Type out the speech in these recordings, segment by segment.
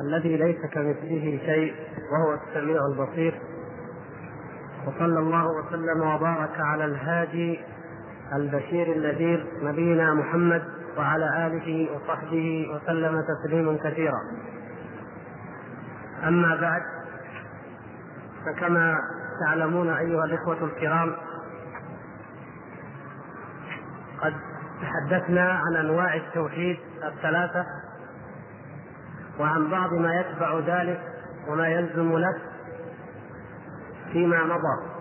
الذي ليس كمثله شيء وهو السميع البصير. وصلى الله وسلم وبارك على الهادي البشير النذير نبينا محمد وعلى آله وصحبه وسلم تسليما كثيرا. أما بعد فكما تعلمون أيها الإخوة الكرام قد تحدثنا عن أنواع التوحيد الثلاثة. وعن بعض ما يتبع ذلك وما يلزم له فيما مضى.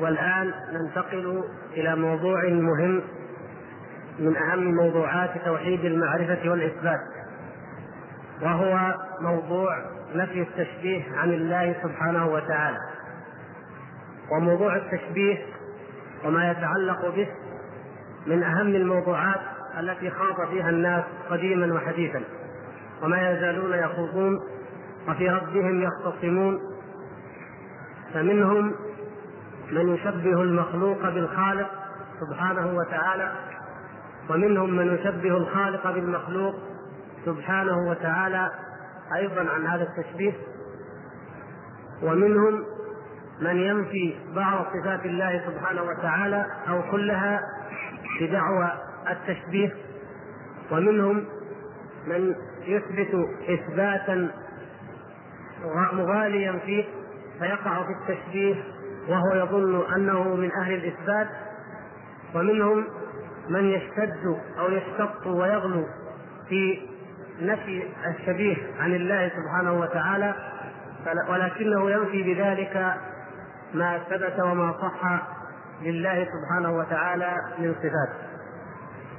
والآن ننتقل إلى موضوع مهم من أهم موضوعات توحيد المعرفة والإثبات وهو موضوع نفي التشبيه عن الله سبحانه وتعالى. وموضوع التشبيه وما يتعلق به من أهم الموضوعات التي خاض فيها الناس قديما وحديثا. وما يزالون يخوضون وفي ربهم يختصمون. فمنهم من يشبه المخلوق بالخالق سبحانه وتعالى ومنهم من يشبه الخالق بالمخلوق سبحانه وتعالى أيضا عن هذا التشبيه. ومنهم من ينفي بعض صفات الله سبحانه وتعالى أو كلها بدعوى التشبيه. ومنهم من يثبت إثباتا مغاليا فيه فيقع في التشبيه وهو يظن أنه من أهل الإثبات. ومنهم من يشتد أو يشتط ويغلو في نفي الشبيه عن الله سبحانه وتعالى ولكنه ينفي بذلك ما ثبت وما صح لله سبحانه وتعالى من صفات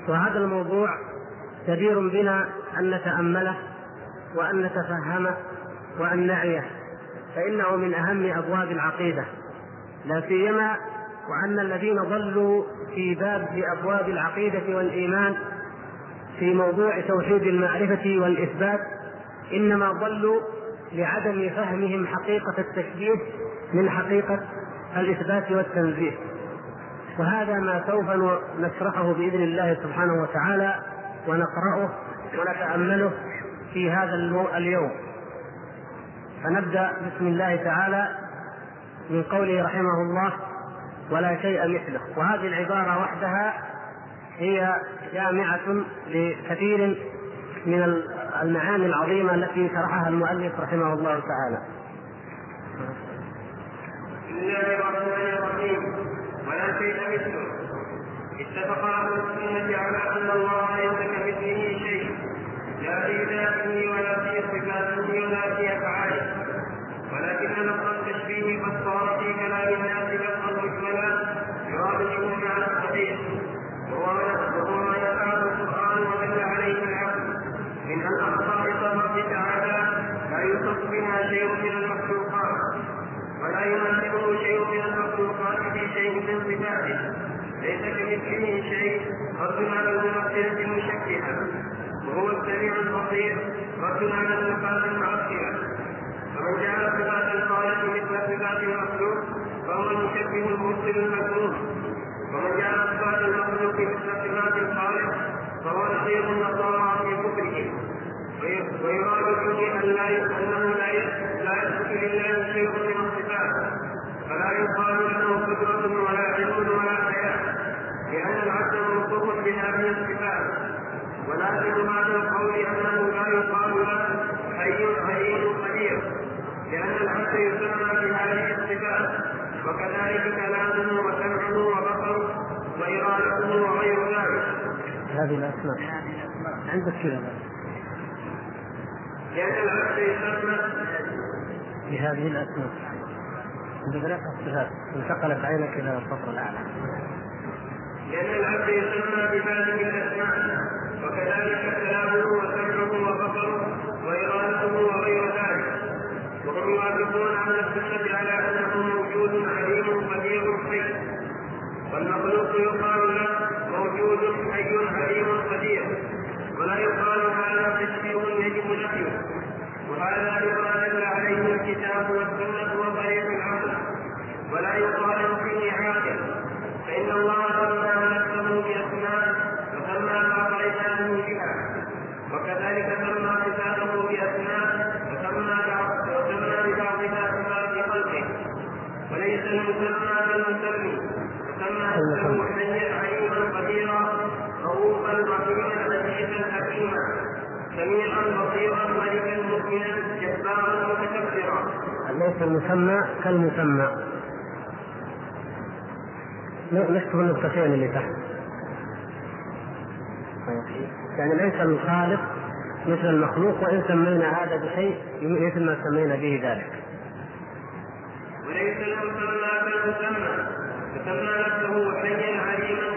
وهذا الموضوع جدير بنا أن نتامله وأن نتفهمه وأن نعيه فإنه من أهم أبواب العقيدة. لا سيما وأن الذين ضلوا في باب في أبواب العقيدة والإيمان في موضوع توحيد المعرفة والإثبات إنما ضلوا لعدم فهمهم حقيقة التشبيه من حقيقة الإثبات والتنزيه. وهذا ما سوف نشرحه بإذن الله سبحانه وتعالى ونقرأه ونتأمله في هذا اليوم. فنبدأ بسم الله تعالى من قوله رحمه الله ولا شيء مثله وهذه العبارة وحدها هي جامعة لكثير من المعاني العظيمة التي شرحها المؤلف رحمه الله تعالى. بسم الله الرحمن الرحيم. ولا شيء مثله اتفق أهل السنة على أن الله ليس كمثله شيء لا في ذاته ولا في صفاته ولا في افعاله ولكن لفظ التشبيه قد صار في كلام الناس لفظا مجملا يراد به معنى الصحيح وهو ما يفعل القران ودل عليه العقل من ان خصائص الرب تعالى لا يوصف بها شيء من المخلوقات ولا يماثله شيء من المخلوقات في شيء من صفاته ليس كمثله شيء رد على الممثلة المشكلة وهو السميع البصير رد على الصفات المعطلة فمن جعل صفات الخالق مثل صفات المخلوق فهو المشبه المبطل المكروه ومن جعل صفات المخلوق مثل صفات الخالق فهو نصير النصارى في كفره ويراد به ان لا انه لا لا يثبت لله شيء من الصفات فلا يقال له قدرة ولا علم ولا حياة لأن العبد موصوف بهذه الصفات ولكن بعد القول أنه لا يقال له حي حي قدير لأن العبد يسمى بهذه الصفات وكذلك كلامه وسمعه وبصره وإرادته وغير ذلك. هذه الأسماء عندك كذا. لأن العبد يسمى بهذه الأسماء. بثلاث الصفات انتقلت عينك إلى السطر الأعلى. لأن العبد يسمى بهذه الأسماء؟ وكذلك كلامه وسمعه وبصره وإرادته وغير ذلك. وهم يوافقون على السنة على أنه موجود عليم قدير حي والمخلوق يقال له موجود حي عليم قدير. ولا يقال هذا تشبيه يجب نفيه. وهذا يقال عليه الكتاب والسنة وطريق العقل ولا يقال فيه عاقل فإن الله سمى نفسه بأسماء وسمى ما قرئناه بها. وكذلك سمى صفاته بأسماء وسمى وسمى ببعضها صفات خلقه. وليس المسمى بالمسمي وسمى سمي متكبرا ليس المسمى كالمسمى. نكتب النقطتين اللي تحت؟ يعني ليس الخالق مثل المخلوق وإن سمينا هذا بشيء مثل ما سمينا به ذلك. وليس المسمى كالمسمى فسمى نفسه حيا عليما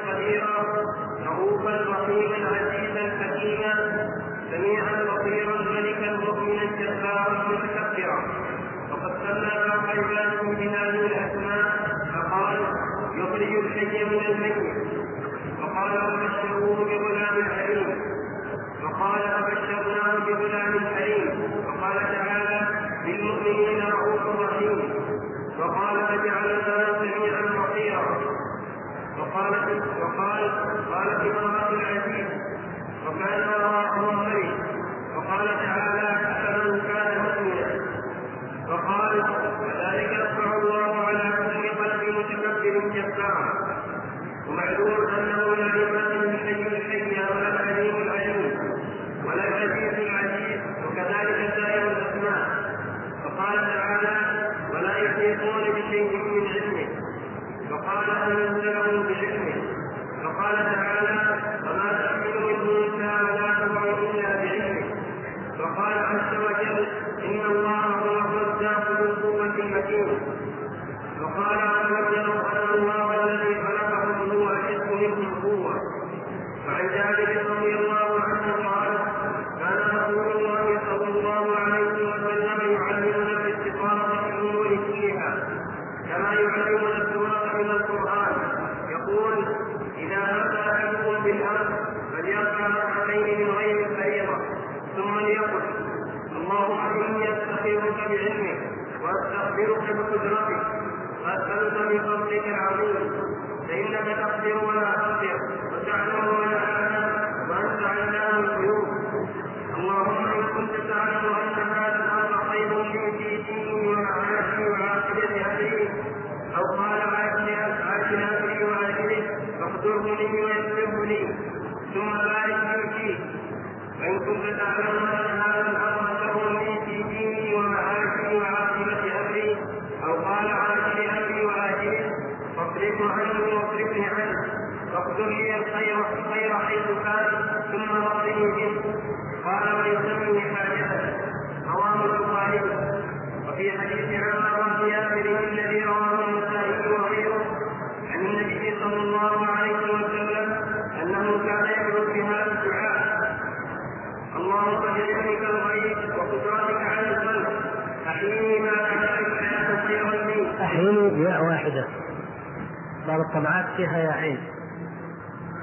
فيها يا عين.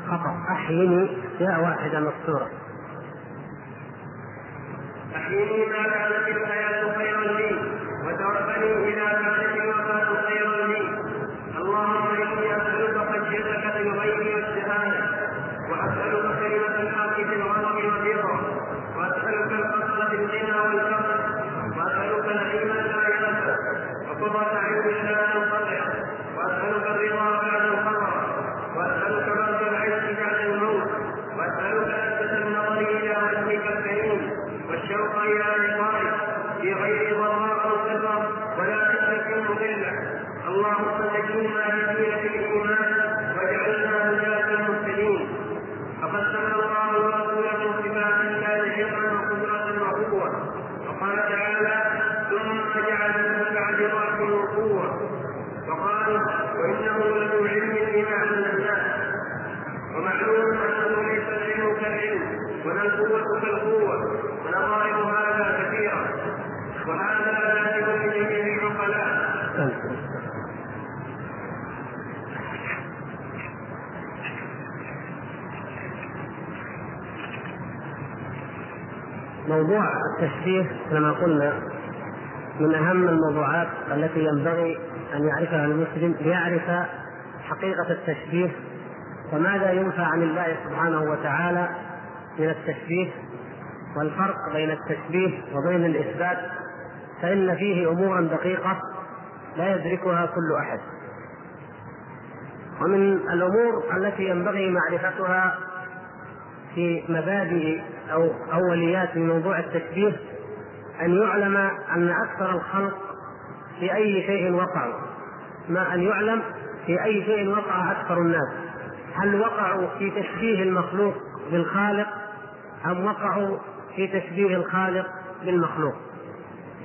خطأ أحيني يا واحدة مكسورة أحيني ما لا التشبيه كما قلنا من أهم الموضوعات التي ينبغي أن يعرفها المسلم ليعرف حقيقة التشبيه وماذا ينفى عن الله سبحانه وتعالى من التشبيه والفرق بين التشبيه وبين الإثبات فإن فيه أمورا دقيقة لا يدركها كل أحد. ومن الأمور التي ينبغي معرفتها في مبادئ أو أوليات في موضوع التشبيه أن يعلم أن أكثر الخلق في أي شيء وقعوا ما أن يعلم في أي شيء وقع أكثر الناس. هل وقعوا في تشبيه المخلوق بالخالق أم وقعوا في تشبيه الخالق بالمخلوق؟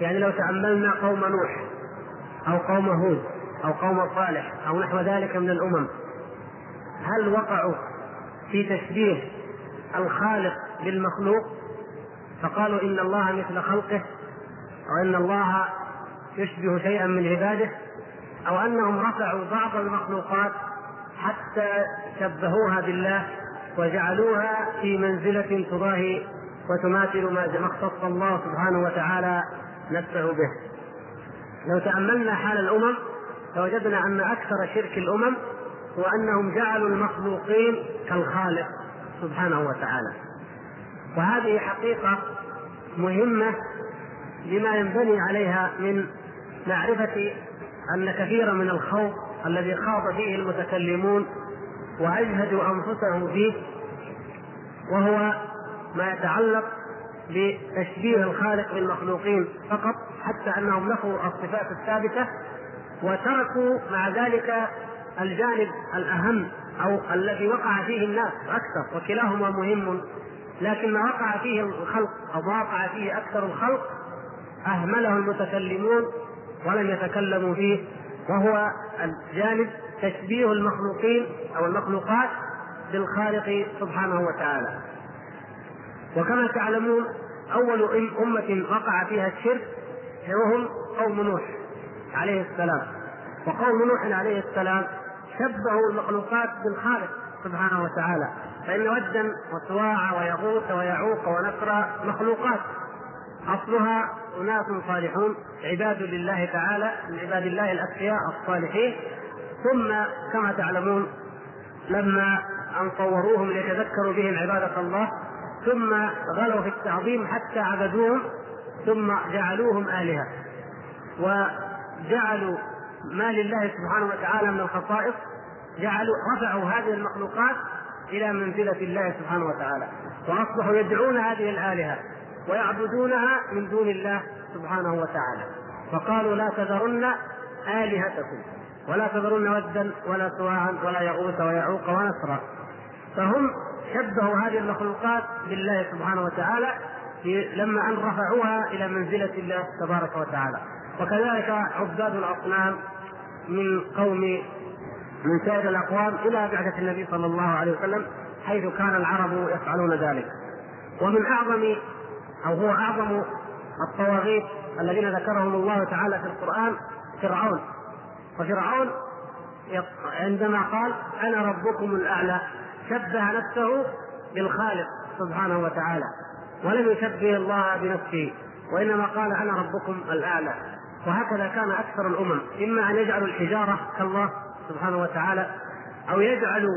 يعني لو تأملنا قوم نوح أو قوم هود أو قوم صالح أو نحو ذلك من الأمم هل وقعوا في تشبيه الخالق بالمخلوق فقالوا إن الله مثل خلقه أو إن الله يشبه شيئا من عباده أو أنهم رفعوا بعض المخلوقات حتى شبهوها بالله وجعلوها في منزلة تضاهي وتماثل ما اختص الله سبحانه وتعالى نفسه به. لو تأملنا حال الأمم لوجدنا أن أكثر شرك الأمم هو أنهم جعلوا المخلوقين كالخالق سبحانه وتعالى. وهذه حقيقة مهمة لما ينبني عليها من معرفة أن كثيرا من الخوض الذي خاض فيه المتكلمون وأجهدوا أنفسهم فيه وهو ما يتعلق بتشبيه الخالق بالمخلوقين فقط حتى أنهم نفوا الصفات الثابتة وتركوا مع ذلك الجانب الأهم أو الذي وقع فيه الناس أكثر وكلاهما مهم لكن ما وقع فيه الخلق أو ما وقع فيه أكثر الخلق أهمله المتكلمون ولم يتكلموا فيه وهو الجانب تشبيه المخلوقين أو المخلوقات بالخالق سبحانه وتعالى. وكما تعلمون أول أمة وقع فيها الشرك وهم قوم نوح عليه السلام. وقوم نوح عليه السلام شبهوا المخلوقات بالخالق سبحانه وتعالى. فإن ودا وسواع ويغوث ويعوق ونسر مخلوقات. أصلها أناس صالحون عباد لله تعالى من عباد الله الأتقياء الصالحين. ثم كما تعلمون لما أن صوروهم ليتذكروا بهم عبادة الله ثم غلوا في التعظيم حتى عبدوهم ثم جعلوهم آلهة. وجعلوا ما لله سبحانه وتعالى من الخصائص جعلوا رفعوا هذه المخلوقات إلى منزلة الله سبحانه وتعالى. وأصبحوا يدعون هذه الآلهة ويعبدونها من دون الله سبحانه وتعالى. فقالوا لا تذرن آلهتكم ولا تذرن ودا ولا سواعا ولا يغوث ويعوق ونسرا. فهم شبهوا هذه المخلوقات بالله سبحانه وتعالى لما أن رفعوها إلى منزلة الله تبارك وتعالى. وكذلك عباد الأصنام من قوم من سائر الأقوام إلى بعثة النبي صلى الله عليه وسلم حيث كان العرب يفعلون ذلك. ومن أعظم أو هو أعظم الطواغيت الذين ذكرهم الله تعالى في القرآن فرعون. وفرعون عندما قال أنا ربكم الأعلى شبه نفسه بالخالق سبحانه وتعالى ولم يشبه الله بنفسه وإنما قال أنا ربكم الأعلى وهكذا كان أكثر الأمم إما أن يجعلوا الحجارة كالله سبحانه وتعالى أو يجعلوا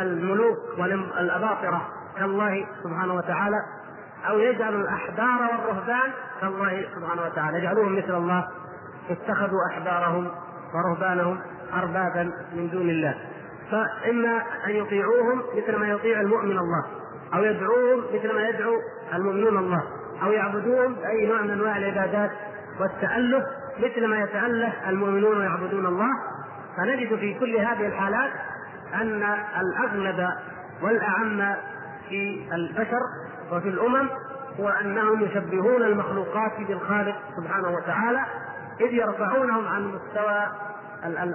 الملوك والاباطره كالله سبحانه وتعالى أو يجعلوا الأحبار والرهبان كالله سبحانه وتعالى. يجعلوهم مثل الله اتخذوا أحبارهم ورهبانهم اربابا من دون الله. فإما أن يطيعوهم مثل ما يطيع المؤمن الله أو يدعوهم مثل ما يدعو المؤمنون الله أو يعبدوهم بأي نوع من أنواع العبادات والتاله مثل ما يتاله المؤمنون ويعبدون الله. فنجد في كل هذه الحالات أن الأغلب والأعم في البشر وفي الأمم هو أنهم يشبهون المخلوقات بالخالق سبحانه وتعالى إذ يرفعونهم عن مستوى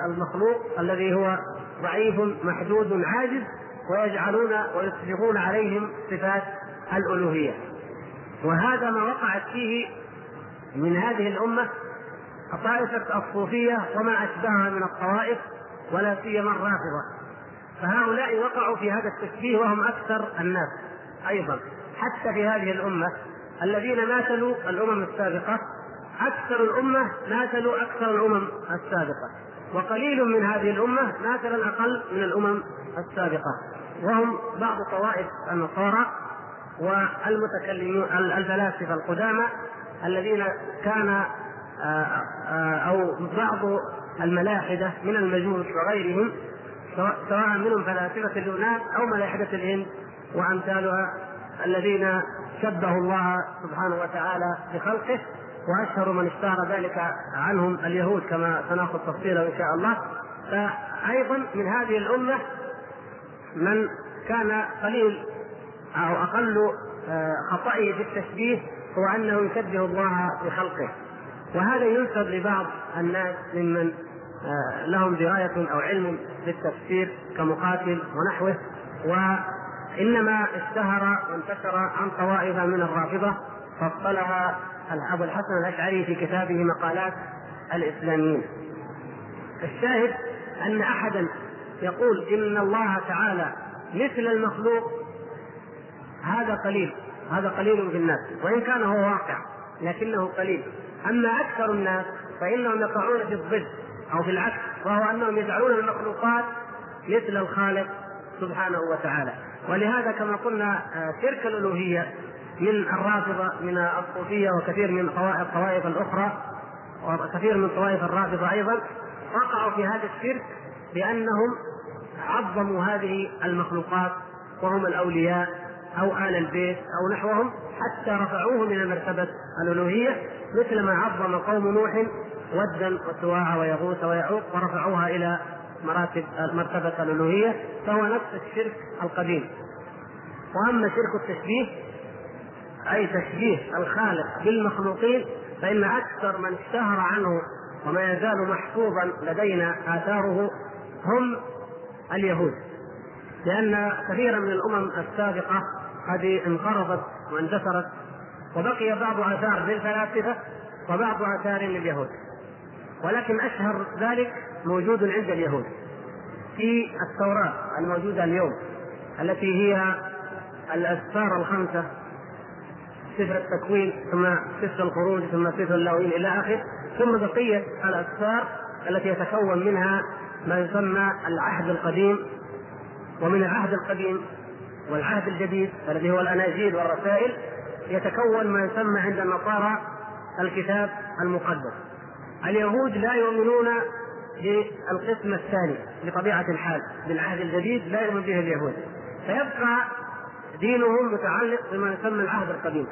المخلوق الذي هو ضعيف محدود عاجز ويجعلون ويصبغون عليهم صفات الألوهية. وهذا ما وقعت فيه من هذه الأمة طائفة الصوفية وما أشبهها من الطوائف ولا سيما الرافضة. فهؤلاء وقعوا في هذا التشبيه وهم أكثر الناس أيضا. حتى في هذه الأمة الذين ماثلوا الأمم السابقة أكثر الأمة ماثلوا أكثر الأمم السابقة. وقليل من هذه الأمة ماثلا أقل من الأمم السابقة. وهم بعض طوائف النصارى والمتكلمون الفلاسفة القدامى الذين كان أو بعض الملاحدة من المجوس وغيرهم سواء منهم فلاسفة اليونان أو ملاحدة الهند وأمثالها الذين شبهوا الله سبحانه وتعالى بخلقه وأشهر من اشتهر ذلك عنهم اليهود كما سنأخذ تفصيلا إن شاء الله. فأيضا من هذه الأمة من كان قليل أقل آه، خطئه في التشبيه هو أنه يشبه الله بخلقه. وهذا ينسب لبعض الناس ممن آه، لهم دراية أو علم بالتفسير كمقاتل ونحوه وإنما اشتهر وانتشر عن طوائف من الرافضة فصلها أبو الحسن الأشعري في كتابه مقالات الإسلاميين. الشاهد أن أحدا يقول إن الله تعالى مثل المخلوق هذا قليل هذا قليل في الناس وإن كان هو واقع لكنه قليل. أما أكثر الناس فإنهم يقعون في الضد أو في العكس وهو أنهم يجعلون المخلوقات مثل الخالق سبحانه وتعالى. ولهذا كما قلنا آه، شرك الألوهية من الرافضة من الصوفية وكثير من الطوائف الأخرى وكثير من طوائف الرافضة أيضا وقعوا في هذا الشرك بأنهم عظموا هذه المخلوقات وهم الأولياء أو آل البيت أو نحوهم حتى رفعوه من مرتبة الألوهية مثل ما عظم قوم نوح ودا وسواع ويغوث ويعوق ورفعوها إلى مراتب مرتبة الألوهية فهو نفس الشرك القديم. وأما شرك التشبيه أي تشبيه الخالق بالمخلوقين فإن أكثر من اشتهر عنه وما يزال محفوظا لدينا آثاره هم اليهود. لأن كثيرا من الأمم السابقة قد انقرضت واندثرت وبقي بعض آثار للفلاسفة وبعض آثار لليهود ولكن أشهر ذلك موجود عند اليهود. في التوراة الموجودة اليوم التي هي الأسفار الخمسة سفر التكوين ثم سفر الخروج ثم سفر اللاوين إلى آخره ثم بقية الأسفار التي يتكون منها ما يسمى العهد القديم. ومن العهد القديم والعهد الجديد الذي هو الأناجيل والرسائل يتكون ما يسمى عند النصارى الكتاب المقدس. اليهود لا يؤمنون بالقسم الثاني بطبيعة الحال بالعهد الجديد لا يؤمن به اليهود. فيبقى دينهم متعلق بما يسمى العهد القديم.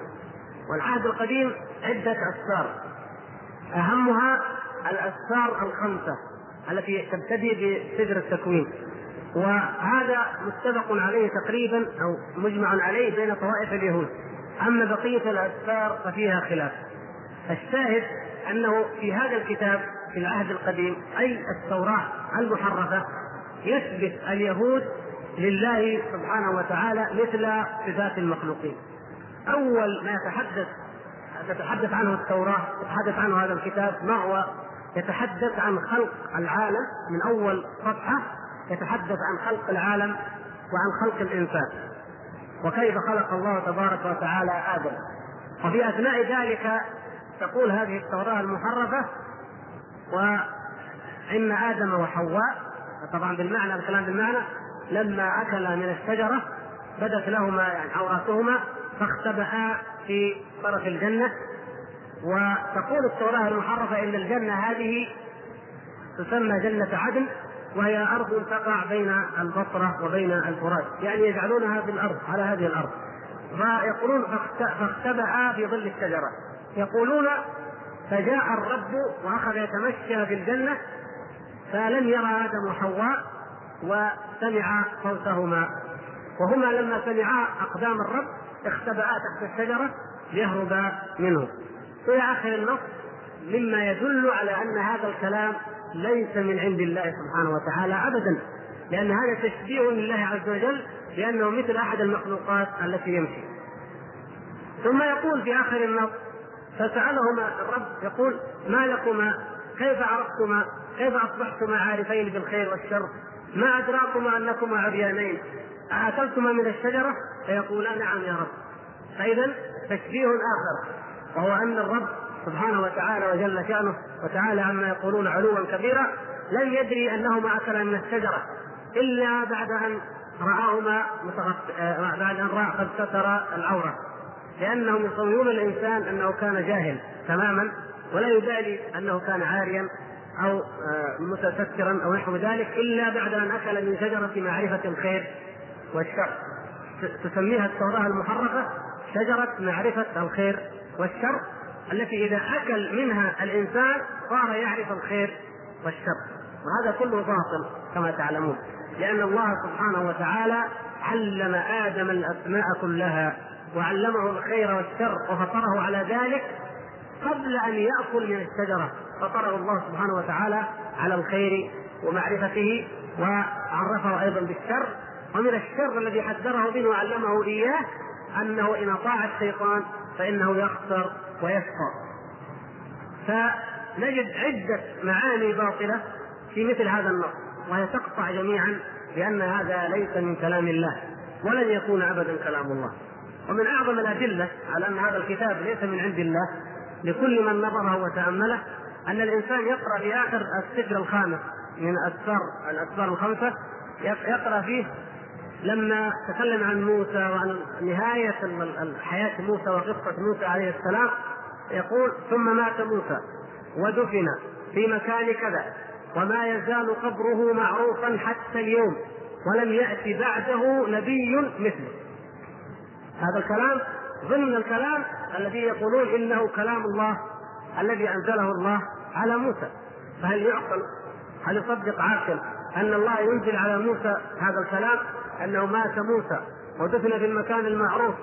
والعهد القديم عدة أسفار. أهمها الأسفار الخمسة التي تبتدي بسدر التكوين. وهذا متفق عليه تقريبا أو مجمع عليه بين طوائف اليهود. أما بقية الأسفار ففيها خلاف. الشاهد أنه في هذا الكتاب في العهد القديم أي التوراة المحرفة يثبت اليهود لله سبحانه وتعالى مثل صفات المخلوقين. أول ما يتحدث تتحدث عنه التوراة يتحدث عنه هذا الكتاب ما هو؟ يتحدث عن خلق العالم من أول صفحة يتحدث عن خلق العالم وعن خلق الإنسان. وكيف خلق الله تبارك وتعالى آدم. وفي أثناء ذلك تقول هذه التوراة المحرفة وإن آدم وحواء طبعا بالمعنى الكلام بالمعنى لما اكلا من الشجرة بدت لهما يعني عوراتهما فاختبأا في طرف الجنة. وتقول التوراة المحرفة إن الجنة هذه تسمى جنة عدن وهي أرض تقع بين البصرة وبين الفرات. يعني يجعلونها في الأرض على هذه الأرض. فيقولون فاختبأ في ظل الشجرة. يقولون فجاء الرب وأخذ يتمشى في الجنة فلم يرى آدم وحواء وسمع صوتهما. وهما لما سمعا أقدام الرب اختبأا تحت الشجرة ليهربا منه. إلى آخر النص مما يدل على أن هذا الكلام ليس من عند الله سبحانه وتعالى ابدا لأن هذا تشبيه لله عز وجل لأنه مثل أحد المخلوقات التي يمشي. ثم يقول في آخر النص فسالهما الرب يقول ما لكما؟ كيف عرفتما؟ كيف أصبحتما عارفين بالخير والشر؟ ما أدراكما أنكما عريانين؟ اكلتما من الشجرة؟ فيقولان نعم يا رب. فاذا تشبيه آخر وهو أن الرب سبحانه وتعالى وجل شأنه وتعالى عما يقولون علوا كبيرا لم يدري أنهما أكلا من الشجرة إلا بعد أن رآهما آه، بعد أن رأى قد ستر العورة. لأنهم يصورون الإنسان أنه كان جاهل تماما ولا يبالي أنه كان عاريا أو آه، متسترا أو نحو ذلك إلا بعد أن أكل من شجرة معرفة الخير والشر. تسميها التوراة المحرفة شجرة معرفة الخير والشر. التي إذا أكل منها الإنسان صار يعرف الخير والشر. وهذا كله باطل كما تعلمون. لأن الله سبحانه وتعالى علم آدم الأسماء كلها وعلمه الخير والشر وفطره على ذلك قبل أن يأكل من الشجرة. فطره الله سبحانه وتعالى على الخير ومعرفته وعرفه أيضا بالشر. ومن الشر الذي حذره منه وعلمه إياه أنه إن أطاع الشيطان فإنه يخسر ويشقى فنجد عدة معاني باطلة في مثل هذا النص وهي تقطع جميعا بأن هذا ليس من كلام الله ولن يكون أبدا كلام الله. ومن أعظم الأدلة على أن هذا الكتاب ليس من عند الله لكل من نظره وتأمله أن الإنسان يقرأ في آخر السفر الخامس من أسفار الأسفار الخمسة يقرأ فيه لما تكلم عن موسى وعن نهاية حياة موسى وقصة موسى عليه السلام يقول ثم مات موسى ودفن في مكان كذا وما يزال قبره معروفا حتى اليوم ولم يأتي بعده نبي مثله. هذا الكلام ضمن الكلام الذي يقولون إنه كلام الله الذي أنزله الله على موسى. فهل يعقل هل يصدق عاقل أن الله ينزل على موسى هذا الكلام؟ أنه مات موسى ودفن في المكان المعروف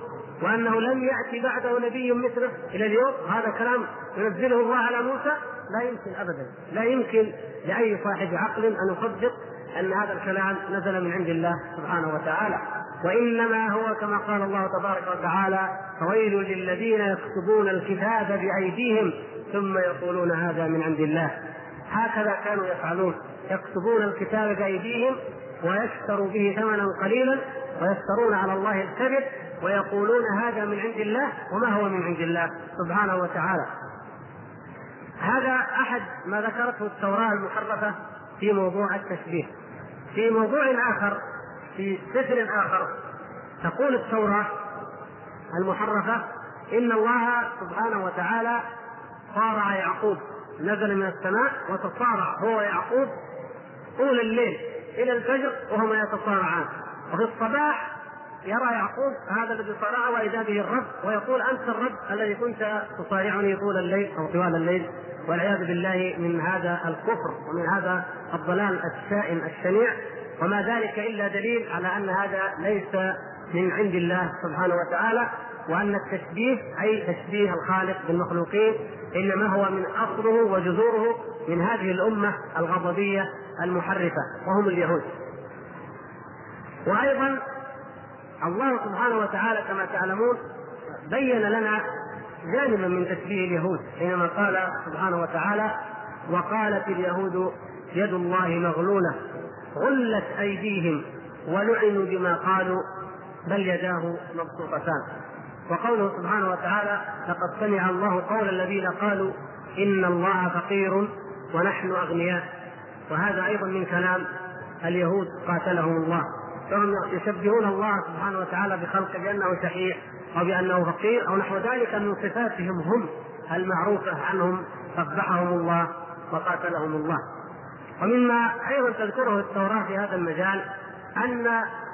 وأنه لم يأتي بعده نبي مثله إلى اليوم. هذا كلام ينزله الله على موسى؟ لا يمكن ابدا. لا يمكن لأي صاحب عقل أن يصدق أن هذا الكلام نزل من عند الله سبحانه وتعالى. وإنما هو كما قال الله تبارك وتعالى فويل للذين يكتبون الكتاب بأيديهم ثم يقولون هذا من عند الله. هكذا كانوا يفعلون يكتبون الكتاب بأيديهم ويشتروا به ثمنا قليلا ويفترون على الله الكذب ويقولون هذا من عند الله وما هو من عند الله سبحانه وتعالى. هذا أحد ما ذكرته التوراة المحرفة في موضوع التشبيه. في موضوع آخر في سفر آخر تقول التوراة المحرفة إن الله سبحانه وتعالى صارع يعقوب نزل من السماء وتصارع هو يعقوب طول الليل. إلى الفجر وهما يتصارعان. وفي الصباح يرى يعقوب هذا الذي صارعه وإذا به الرب ويقول أنت الرب الذي كنت تصارعني طول الليل أو طوال الليل والعياذ بالله من هذا الكفر ومن هذا الضلال الشائن الشنيع. وما ذلك إلا دليل على أن هذا ليس من عند الله سبحانه وتعالى وأن التشبيه أي تشبيه الخالق بالمخلوقين إنما هو من أصله وجذوره من هذه الأمة الغضبية المحرفة وهم اليهود. وأيضا الله سبحانه وتعالى كما تعلمون بين لنا جانبا من تشبيه اليهود حينما قال سبحانه وتعالى وقالت اليهود يد الله مغلولة غلت أيديهم ولعنوا بما قالوا بل يداه مبسوطتان وقوله سبحانه وتعالى لقد سمع الله قول الذين قالوا إن الله فقير ونحن أغنياء وهذا أيضا من كلام اليهود قاتلهم الله. فهم يشبهون الله سبحانه وتعالى بخلقه بأنه شحيح أو بأنه فقير أو نحو ذلك من صفاتهم هم المعروفة عنهم قبحهم الله وقاتلهم الله. ومما أيضا تذكره التوراة في هذا المجال أن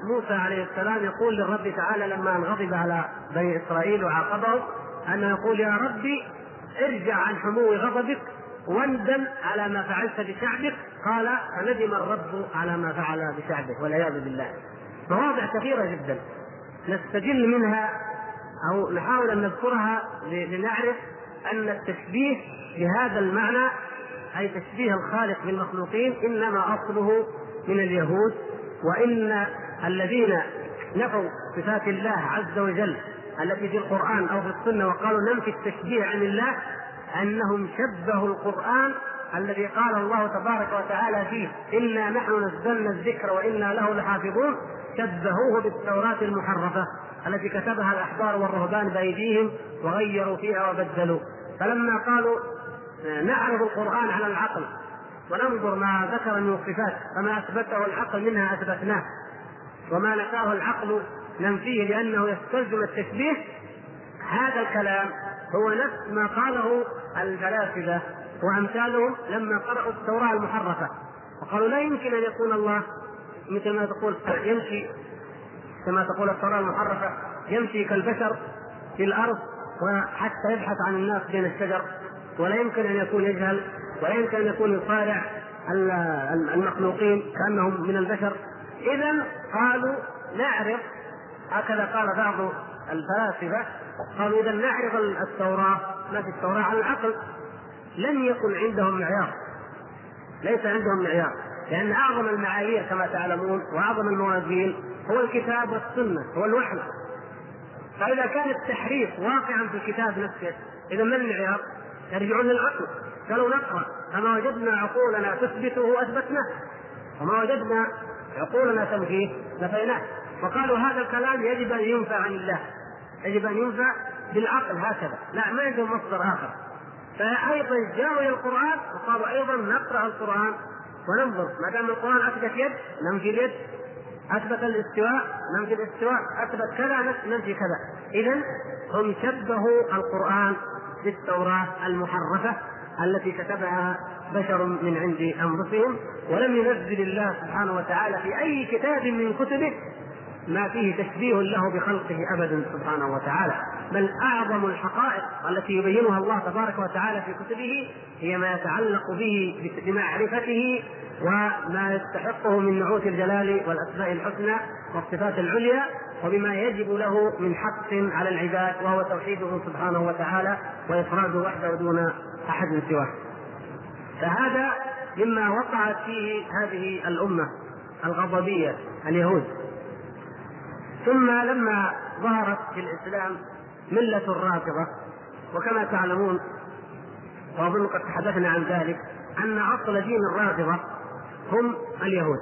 موسى عليه السلام يقول للرب تعالى لما ان غضب على بني إسرائيل وعاقبهم انه يقول يا ربي ارجع عن حمو غضبك واندم على ما فعلت بشعبك قال فندم الرب على ما فعل بشعبه والعياذ بالله. مواضع كثيرة جدا. نستجل منها أو نحاول أن نذكرها لنعرف أن التشبيه بهذا المعنى أي تشبيه الخالق بالمخلوقين إنما أصله من اليهود وإن الذين نفوا صفات الله عز وجل التي في القرآن أو في السنة وقالوا ننفي التشبيه عن الله أنهم شبهوا القرآن الذي قال الله تبارك وتعالى فيه إنا نحن نزلنا الذكر وإنا له لحافظون شبهوه بالتوراة المحرفة التي كتبها الأحبار والرهبان بأيديهم وغيروا فيها وبدلوا. فلما قالوا نعرض القرآن على العقل وننظر ما ذكر من الصفات فما أثبته العقل منها أثبتناه وما نفاه العقل ننفيه لأنه يستلزم التشبيه هذا الكلام هو نفس ما قاله الفلاسفة وأمثالهم لما قرأوا التوراة المحرفة. وقالوا لا يمكن أن يكون الله مثل ما تقول يمشي كما تقول التوراة المحرفة يمشي كالبشر في الأرض وحتى يبحث عن الناس بين الشجر. ولا يمكن أن يكون يجهل ولا يمكن أن يكون يصارع المخلوقين كأنهم من البشر. إذا قالوا نعرض هكذا قال بعض الفلاسفة قالوا إذا نعرض التوراة ما في التوراة على العقل. لم يكن عندهم معيار. ليس عندهم معيار. لأن أعظم المعايير كما تعلمون وأعظم الموازين هو الكتاب والسنة هو الوحي. فإذا كان التحريف واقعا في الكتاب نفسه إذا ما المعيار؟ يرجعون للعقل. قالوا نقرأ. فما وجدنا عقولنا تثبته أثبتناه. وما وجدنا عقولنا تنفيه نفيناه. وقالوا هذا الكلام يجب أن ينفى عن الله. يجب أن ينفى بالعقل هكذا. لا ما عندهم مصدر آخر. فأيضا جاءوا إلى القرآن وقالوا أيضا نقرأ القرآن وننظر. ما دام القرآن أثبت يد ننفي اليد. أثبت الاستواء ننفي الاستواء. أثبت كذا ننفي كذا. اذا هم شبهوا القرآن بالتوراة المحرفة التي كتبها بشر من عند أنفسهم ولم ينزل الله سبحانه وتعالى في أي كتاب من كتبه ما فيه تشبيه له بخلقه أبدا سبحانه وتعالى بل أعظم الحقائق التي يبينها الله تبارك وتعالى في كتبه هي ما يتعلق به بمعرفته وما يستحقه من نعوت الجلال والأسماء الحسنى والصفات العليا وبما يجب له من حق على العباد وهو توحيده سبحانه وتعالى وإفراده وحده دون أحد سواه. فهذا مما وقعت فيه هذه الأمة الغضبية اليهود. ثم لما ظهرت في الإسلام ملة الرافضه وكما تعلمون واظن قد تحدثنا عن ذلك أن أصل دين الرافضه هم اليهود.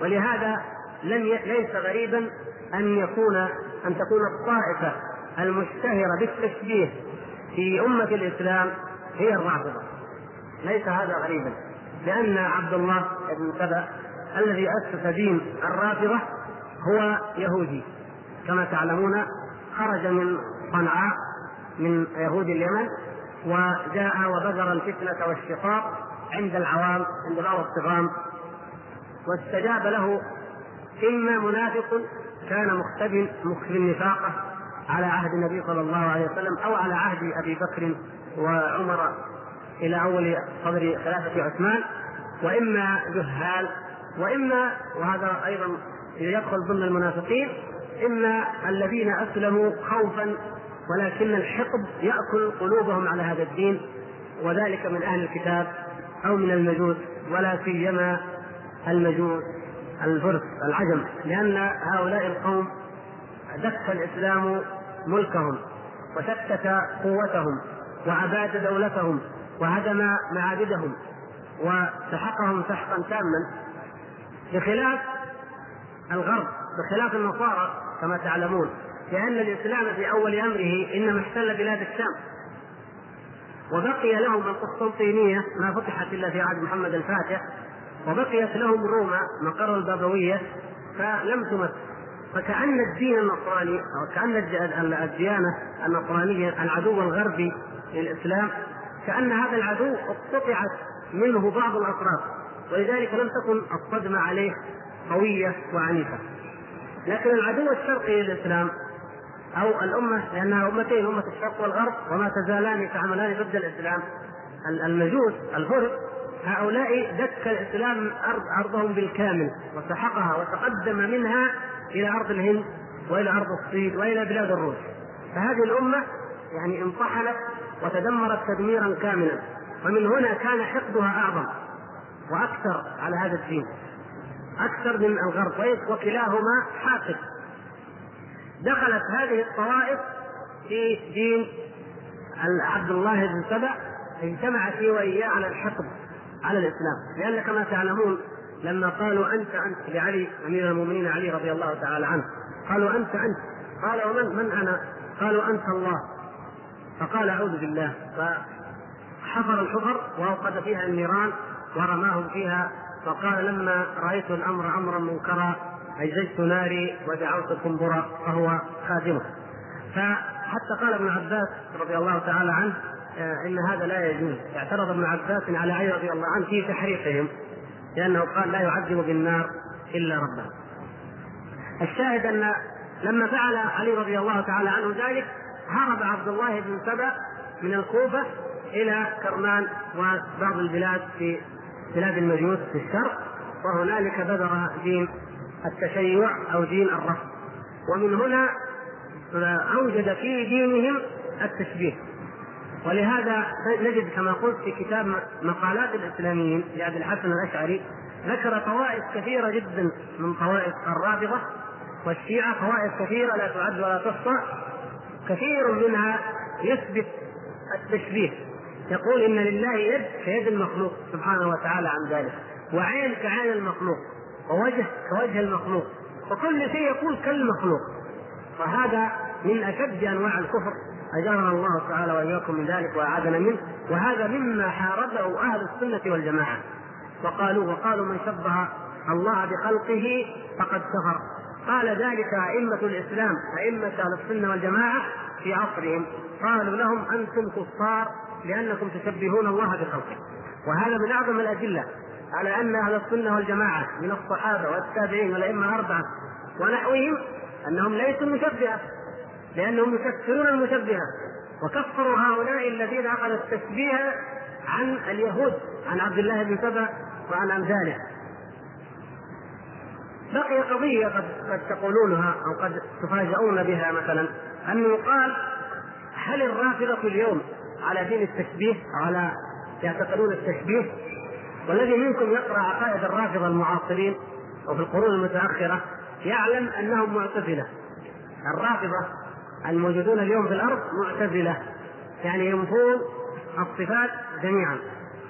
ولهذا ي... ليس غريبا أن يكون أن تكون الطائفة المشتهرة بالتشبيه في أمة الإسلام هي الرافضه ليس هذا غريبا لأن عبد الله بن سبأ الذي أسس دين الرافضه هو يهودي. كما تعلمون خرج من صنعاء من يهود اليمن وجاء وبذر الفتنة والشقاق عند العوام عند بعض الطغام واستجاب له إما منافق كان مختب مخفي نفاقة على عهد النبي صلى الله عليه وسلم أو على عهد أبي بكر وعمر إلى أول صدر خلافة عثمان. وإما جهال وإما وهذا أيضا يدخل ضمن المنافقين إما الذين أسلموا خوفا ولكن الحقد يأكل قلوبهم على هذا الدين وذلك من أهل الكتاب أو من المجوس ولا سيما المجوس الفرس العجم لأن هؤلاء القوم دك الإسلام ملكهم وشتت قوتهم وأباد دولتهم وهدم معابدهم وسحقهم سحقا تاما بخلاف الغرب. بخلاف النصارى كما تعلمون لأن الإسلام في أول أمره إنما احتل بلاد الشام. وبقي لهم القسطنطينية ما فتحت إلا في عهد محمد الفاتح وبقيت لهم روما مقر البابوية فلم تمس فكأن الدين النصراني أو كأن الديانة النصرانية العدو الغربي للإسلام كأن هذا العدو اقتطعت منه بعض الأطراف ولذلك لم تكن الصدمة عليه قوية وعنيفة. لكن العدو الشرقي للإسلام أو الأمة لأنها أمتين أمة الشرق والغرب وما تزالان يتعاملان ضد الإسلام. المجوس الفرس هؤلاء دك الإسلام ارض أرضهم بالكامل وسحقها وتقدم منها إلى أرض الهند وإلى أرض الصين وإلى بلاد الروس. فهذه الأمة يعني انطحنت وتدمرت تدميرا كاملا. ومن هنا كان حقدها أعظم وأكثر على هذا الدين. أكثر من الغرب وكلاهما حاقد. دخلت هذه الطوائف في دين عبد الله بن سبع اجتمعت هي واياه على الحقد على الإسلام. لأن كما تعلمون لما قالوا أنت أنت لعلي أمير المؤمنين علي رضي الله تعالى عنه قالوا أنت أنت. قال ومن من أنا؟ قالوا أنت الله. فقال أعوذ بالله. فحفر الحفر وأوقد فيها النيران ورماهم فيها فقال لما رأيت الأمر أمرا منكرا اجزجت ناري ودعوت قنبرا فهو خادمه. فحتى قال ابن عباس رضي الله تعالى عنه آه، إن هذا لا يجوز. اعترض ابن عباس على علي رضي الله عنه في تحريقهم لأنه قال لا يعذب بالنار إلا ربه. الشاهد أن لما فعل علي رضي الله تعالى عنه ذلك هرب عبد الله بن سبأ من الكوفة إلى كرمان وبعض البلاد في بلاد المجوس في الشرق وهنالك بذر دين التشيع أو دين الرفض. ومن هنا أوجد في دينهم التشبيه. ولهذا نجد كما قلت في كتاب مقالات الإسلاميين لأبي الحسن الأشعري ذكر طوائف كثيرة جدا من طوائف الرافضة والشيعة طوائف كثيرة لا تعد ولا تحصى. كثير منها يثبت التشبيه. يقول إن لله يد كيد المخلوق سبحانه وتعالى عن ذلك وعين كعين المخلوق ووجه كوجه المخلوق وكل شيء يكون كالمخلوق. وهذا من أشد أنواع الكفر أجارنا الله تعالى وإياكم من ذلك وأعاذنا منه وهذا مما حاربه أهل السنة والجماعة. وقالوا وقالوا من شبه الله بخلقه فقد كفر. قال ذلك أئمة الإسلام أئمة أهل السنة والجماعة في عصرهم. قالوا لهم أنتم كفار لأنكم تشبهون الله بخلقه. وهذا من أعظم الأدلة على أن أهل السنة والجماعة من الصحابة والتابعين والأئمة الأربعة ونحوهم أنهم ليسوا مشبهة لأنهم يكفرون المشبهة. وكفروا هؤلاء الذين أخذوا التشبيه عن اليهود عن عبد الله بن سبأ وعن أمثاله. بقي قضية قد قد تقولونها أو قد تفاجؤون بها مثلا أن يقال هل الرافضة اليوم على دين التشبيه على يعتقدون التشبيه. والذي منكم يقرأ عقائد الرافضة المعاصرين وفي القرون المتأخرة يعلم أنهم معتزلة. الرافضة الموجودون اليوم في الأرض معتزلة. يعني ينفون الصفات جميعا.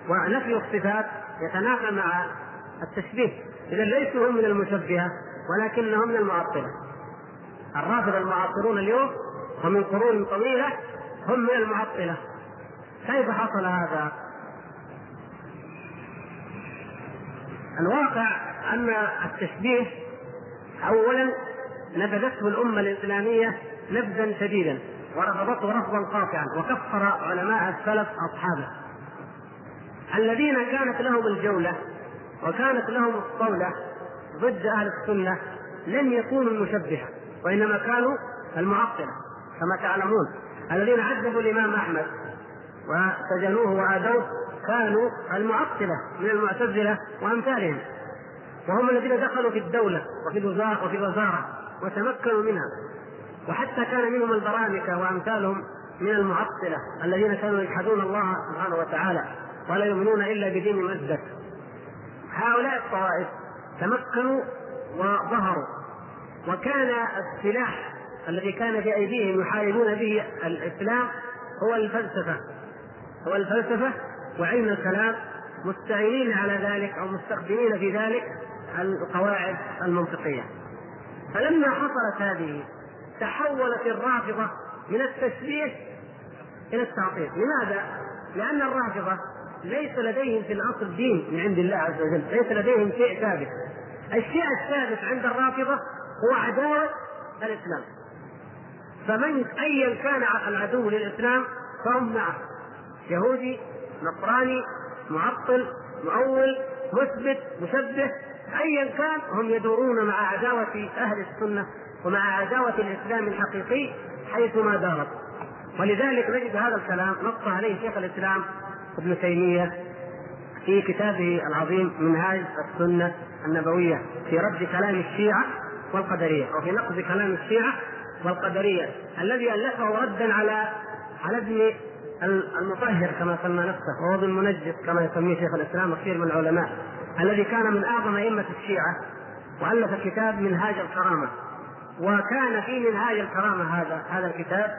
ونفي الصفات يتنافى مع التشبيه. إذا ليسوا هم من المشبهة ولكنهم من المعطلة الرافضة المعاصرون اليوم ومن قرون طويلة هم من المعطلة كيف حصل هذا؟ الواقع أن التشبيه أولا نبذته الأمة الإسلامية نبذا شديدا ورفضته رفضا قاطعا وكفر علماء السلف أصحابه الذين كانت لهم الجولة وكانت لهم الصولة ضد أهل السنة لم يكونوا المشبهة وإنما كانوا المعطلة كما تعلمون الذين عذبوا الإمام أحمد وسجنوه وآذوه كانوا المعطلة من المعتزلة وأمثالهم. وهم الذين دخلوا في الدولة وفي الوزارة وفي الوزارة وتمكنوا منها. وحتى كان منهم البرامكة وأمثالهم من المعطلة الذين كانوا يجحدون الله سبحانه وتعالى ولا يؤمنون إلا بدين مؤدت هؤلاء الطوائف تمكنوا وظهروا. وكان السلاح الذي كان في ايديهم يحاربون به الإسلام هو الفلسفة. هو الفلسفة وعلم الكلام مستعينين على ذلك أو مستخدمين في ذلك القواعد المنطقية فلما حصلت هذه تحولت الرافضة من التشبيه إلى التعطيل لماذا؟ لأن الرافضة ليس لديهم في الأصل دين من عند الله عز وجل، ليس لديهم شيء ثابت. الشيء الثابت عند الرافضة هو عداوة الإسلام. فمن ايا كان العدو للإسلام فهم معه. يهودي، نصراني، معطل، مؤول، مثبت، مشبه، ايا كان هم يدورون مع عداوة أهل السنة ومع عداوة الإسلام الحقيقي حيثما دارت. ولذلك نجد هذا الكلام نص عليه شيخ الإسلام ابن تيمية في كتابه العظيم منهاج السنة النبوية في رد كلام الشيعة والقدرية وفي نقد كلام الشيعة والقدرية الذي ألفه ردا على على ابن المطهر كما سمى نفسه وهو ابن كما يسميه شيخ الإسلام وكثير من العلماء الذي كان من أعظم أئمة الشيعة وألف كتاب منهاج الكرامة. وكان في منهاج الكرامة هذا هذا الكتاب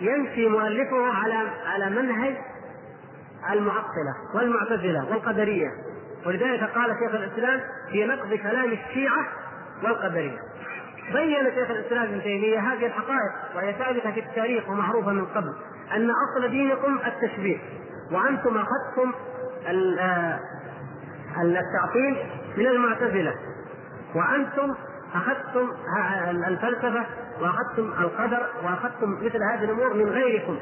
يمشي مؤلفه على على منهج المعطلة والمعتزلة والقدرية. ولذلك قال شيخ الإسلام في نقد كلام الشيعة والقدرية. بين شيخ الإسلام ابن تيمية هذه الحقائق وهي ثابتة في التاريخ ومعروفة من قبل. أن أصل دينكم التشبيه وأنتم أخذتم آه، التعطيل من المعتزلة. وأنتم أخذتم الفلسفة وأخذتم القدر وأخذتم مثل هذه الأمور من غيركم.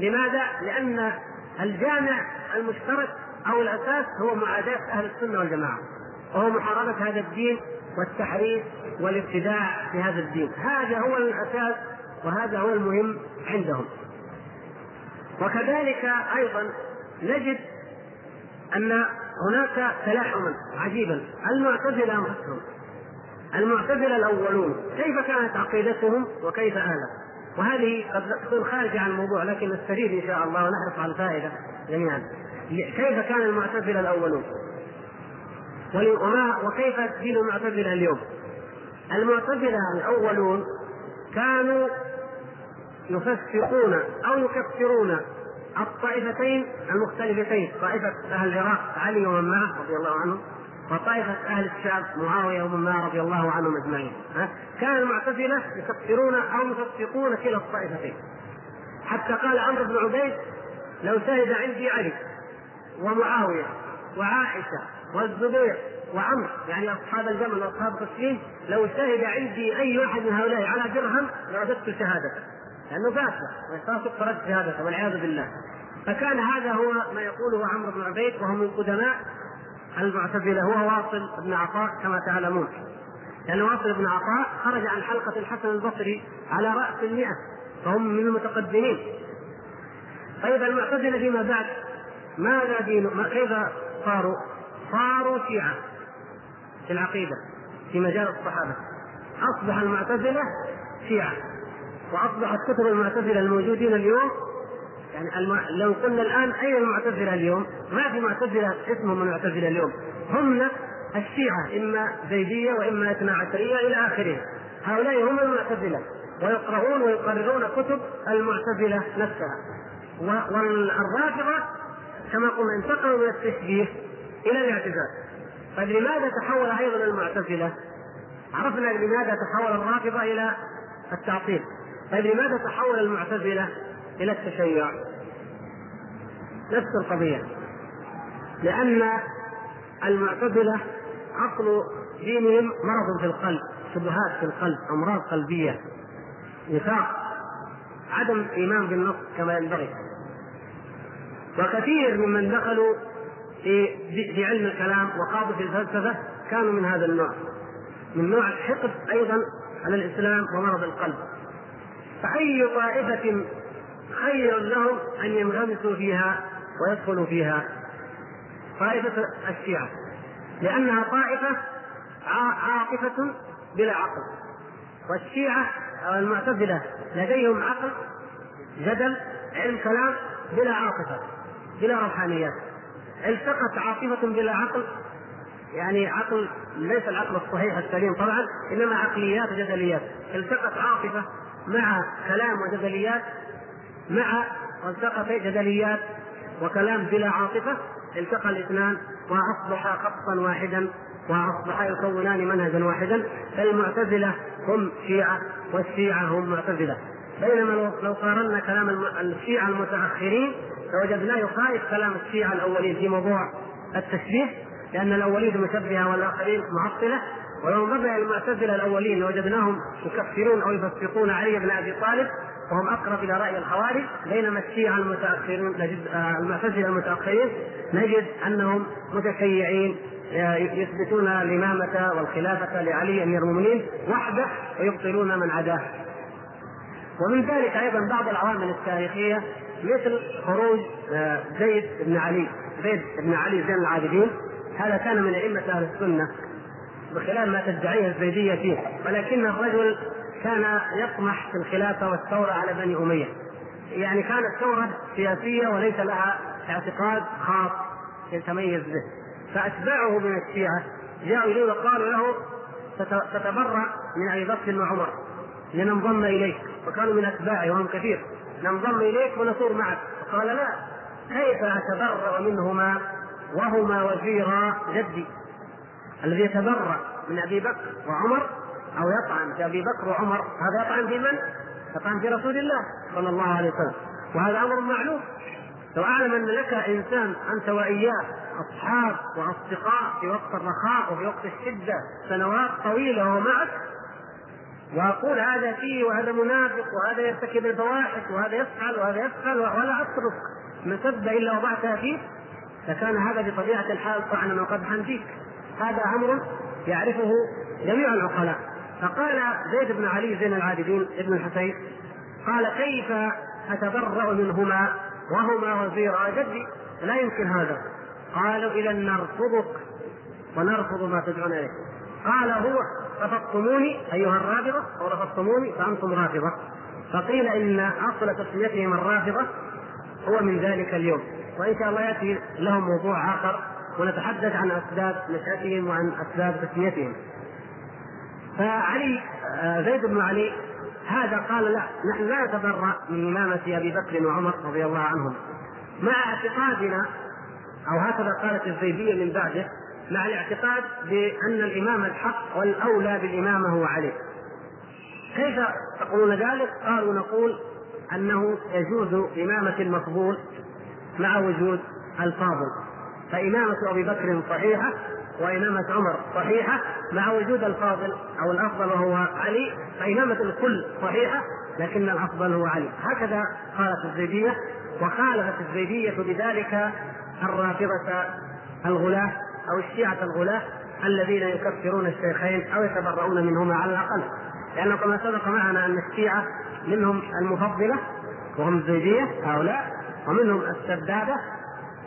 لماذا؟ لأن الجامع المشترك أو الأساس هو معاداة أهل السنة والجماعة وهو محاربة هذا الدين والتحريف والابتداع في هذا الدين. هذا هو الأساس وهذا هو المهم عندهم. وكذلك أيضا نجد أن هناك تلاحما عجيبا. المعتزلة أنفسهم المعتزلة الأولون. كيف كانت عقيدتهم وكيف آلت وهذه قد تكون خارجة عن الموضوع لكن نستفيد إن شاء الله ونحرص على الفائدة جميعا. كيف كان المعتزلة الأولون؟ وما وكيف دين المعتزلة اليوم؟ المعتزلة الأولون كانوا يفسقون أو يكفرون الطائفتين المختلفتين طائفة أهل العراق علي ومن معه رضي الله عنه وطائفة أهل الشام معاوية ومن معه رضي الله عنهم أجمعين. كان المعتزلة يكفرون أو يفسقون كلا الطائفتين. حتى قال عمرو بن عبيد لو شهد عندي علي ومعاوية وعائشة والزبير وعمرو يعني أصحاب الجمل وأصحاب قسيم لو شهد عندي أي واحد من هؤلاء على درهم لرددت شهادته لأنه فاسق ويستوثق فرد شهادته والعياذ بالله. فكان هذا هو ما يقوله عمرو بن عبيد وهو من قدماء المعتزلة هو واصل بن عطاء كما تعلمون. لأن واصل بن عطاء خرج عن حلقة الحسن البصري على رأس المئة فهم من المتقدمين. طيب المعتزلة فيما بعد؟ ماذا دين ما كيف صاروا؟ صاروا شيعة في العقيدة في مجال الصحابة. أصبح المعتزلة شيعة. وأصبحت كتب المعتزلة الموجودين اليوم يعني الم... لو قلنا الآن أين المعتزلة اليوم؟ ما في معتزلة اسمهم المعتزلة اليوم، هم الشيعة إما زيدية وإما اثنا عشريه إلى آخره. هؤلاء هم المعتزلة ويقرؤون ويقررون كتب المعتزلة نفسها. والرافضة كما قلنا انتقلوا من التشبيه إلى الاعتزال. طيب لماذا تحول أيضا المعتزلة؟ عرفنا لماذا تحول الرافضة إلى التعطيل. طيب لماذا تحول المعتزلة إلى التشيع؟ نفس القضية. لأن المعتزلة اصل دينهم مرض في القلب شبهات في القلب أمراض قلبية نفاق عدم إيمان بالنص كما ينبغي. وكثير ممن دخلوا في في علم الكلام وخاضوا في الفلسفة كانوا من هذا النوع من نوع الحقد أيضا على الإسلام ومرض القلب. فأي طائفة خير لهم أن ينغمسوا فيها ويدخلوا فيها. طائفة الشيعة لأنها طائفة عاطفة بلا عقل. والشيعة أو المعتزلة لديهم عقل جدل علم كلام بلا عاطفة بلا روحانيات التقت عاطفة بلا عقل؟ يعني عقل ليس العقل الصحيح السليم طبعا إنما عقليات وجدليات التقت عاطفة؟ مع كلام وجدليات مع والتقى جدليات وكلام بلا عاطفة التقى الاثنان وأصبحا خطا واحدا وأصبحا يكونان منهجا واحدا. فالمعتزلة هم شيعة والشيعة هم معتزلة. بينما لو قارنا كلام الشيعة المتأخرين لوجدناه يخالف كلام الشيعة الأولين في موضوع التشبيه لأن الأولين مشبهة والآخرين معطلة. ولو إلى المعتزلة الأولين لوجدناهم يكفرون أو يفسقون علي بن أبي طالب وهم أقرب إلى رأي الخوارج بينما الشيعة المتأخرون نجد آه، المعتزلة المتأخرين نجد أنهم متشيعين آه، يثبتون الإمامة والخلافة لعلي أمير المؤمنين وحده ويبطلون من عداه. ومن ذلك أيضا بعض العوامل التاريخية مثل خروج آه، زيد بن علي زيد بن علي زين العابدين هذا كان من أئمة أهل السنة بخلاف ما تدعيه الزيدية فيه. ولكن الرجل كان يطمح في الخلافة والثورة على بني أمية. يعني كانت ثورة سياسية وليس لها اعتقاد خاص يتميز به. فأتباعه من الشيعة جاءوا إليه وقالوا له تتبرأ من أبي بكر وعمر لننضم إليك. وكانوا من أتباعه وهم كثير. ننضم إليك ونثور معك. قال لا كيف أتبرأ منهما وهما وزيرا جدي؟ الذي يتبرأ من أبي بكر وعمر أو يطعن في أبي بكر وعمر هذا يطعن في من؟ يطعن في رسول الله صلى الله عليه وسلم. وهذا أمر معلوم. لو أعلم أن لك إنسان أنت وإياه أصحاب وأصدقاء في وقت الرخاء وفي وقت الشدة سنوات طويلة وهو معك وأقول هذا فيه وهذا منافق وهذا يرتكب الفواحش وهذا يفعل وهذا يفعل ولا أترك مسبة إلا وضعتها فيه لكان هذا بطبيعة الحال طعنا وقدحا فيك هذا أمر يعرفه جميع العقلاء. فقال زيد بن علي زين العابدين ابن الحسين قال كيف أتبرأ منهما؟ وهما وزيرا جدي لا يمكن هذا. قالوا إذا نرفضك ونرفض ما تدعون إليه. قال هو رفضتموني أيها الرافضة أو رفضتموني فأنتم رافضة. فقيل إن أصل تسميتهم الرافضة هو من ذلك اليوم. وإن شاء الله يأتي لهم موضوع آخر. ونتحدث عن أسباب نشأتهم وعن أسباب تسميتهم. فعلي آه، زيد بن علي هذا قال لا نحن لا نتبرأ من إمامة أبي بكر وعمر رضي الله عنهم. مع اعتقادنا أو هكذا قالت الزيدية من بعده مع الاعتقاد بأن الإمام الحق والأولى بالإمامة هو علي. كيف تقولون ذلك؟ قالوا نقول أنه يجوز إمامة المفضول مع وجود الفاضل. فإمامة أبي بكر صحيحة وإمامة عمر صحيحة مع وجود الفاضل أو الأفضل وهو علي فإمامة الكل صحيحة لكن الأفضل هو علي. هكذا قالت الزيدية وخالفت الزيدية بذلك الرافضة الغلاة أو الشيعة الغلاة الذين يكفرون الشيخين أو يتبرؤون منهما على الأقل. لأنه كما سبق معنا أن الشيعة منهم المفضلة وهم الزيدية هؤلاء ومنهم السدادة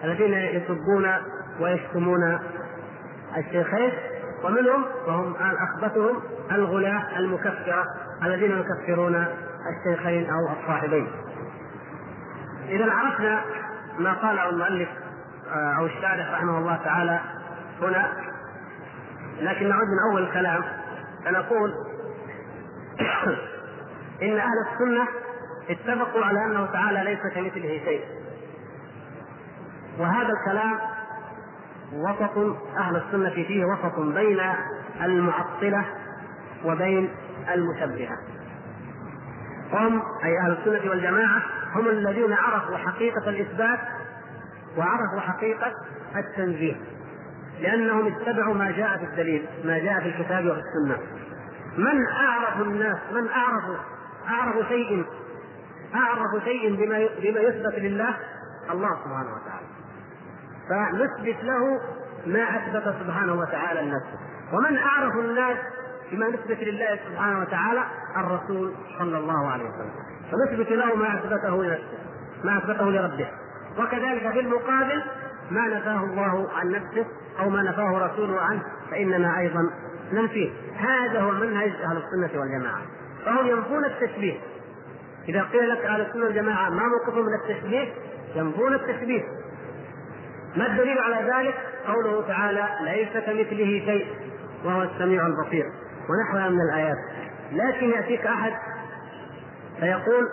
الذين يسبون ويشتمون الشيخين ومنهم وهم أخبثهم الغلاة المكفرة الذين يكفرون الشيخين أو الصاحبين. إذا عرفنا ما قاله المؤلف آه، أو الشارح رحمه الله تعالى هنا لكن نعود من أول الكلام فنقول إن أهل السنة اتفقوا على أنه تعالى ليس كمثله شيء. وهذا الكلام وسط أهل السنة فيه وسط بين المعطلة وبين المشبهة. هم أي أهل السنة والجماعة هم الذين عرفوا حقيقة الإثبات وعرفوا حقيقة التنزيه لأنهم اتبعوا ما جاء في الدليل ما جاء في الكتاب وفي السنة. من أعرف الناس؟ من أعرف؟ أعرف شيء؟ أعرف شيء بما بما يثبت لله؟ الله سبحانه وتعالى. فنثبت له ما أثبت سبحانه وتعالى لنفسه. ومن أعرف الناس بما نثبت لله سبحانه وتعالى الرسول صلى الله عليه وسلم. فنثبت له ما أثبته لنفسه ما أثبته لربه. وكذلك في المقابل ما نفاه الله عن نفسه أو ما نفاه رسوله عنه فإننا أيضا ننفيه. هذا هو منهج أهل السنة والجماعة. فهم ينفون التشبيه. إذا قيل لك أهل السنة والجماعة ما موقفهم من التشبيه؟ ينفون التشبيه. ما الدليل على ذلك؟ قوله تعالى ليس كمثله شيء وهو السميع البصير. ونحوها من الآيات. لكن يأتيك أحد فيقول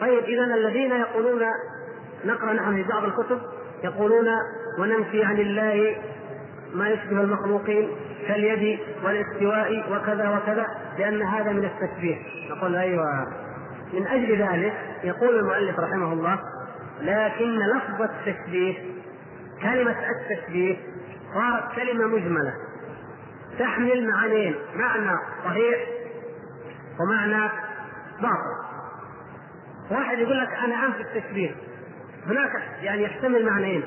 طيب اذا الذين يقولون نقرأ نحن في بعض الكتب يقولون وننفي عن الله ما يشبه المخلوقين كاليد والاستواء وكذا وكذا لأن هذا من التشبيه. نقول أيوة. من أجل ذلك يقول المؤلف رحمه الله لكن لفظ التشبيه كلمة التشبيه صارت كلمة مجملة. تحمل معنيين معنى صحيح ومعنى باطل. واحد يقول لك أنا أنفي التشبيه. هناك يعني يحتمل معنيين.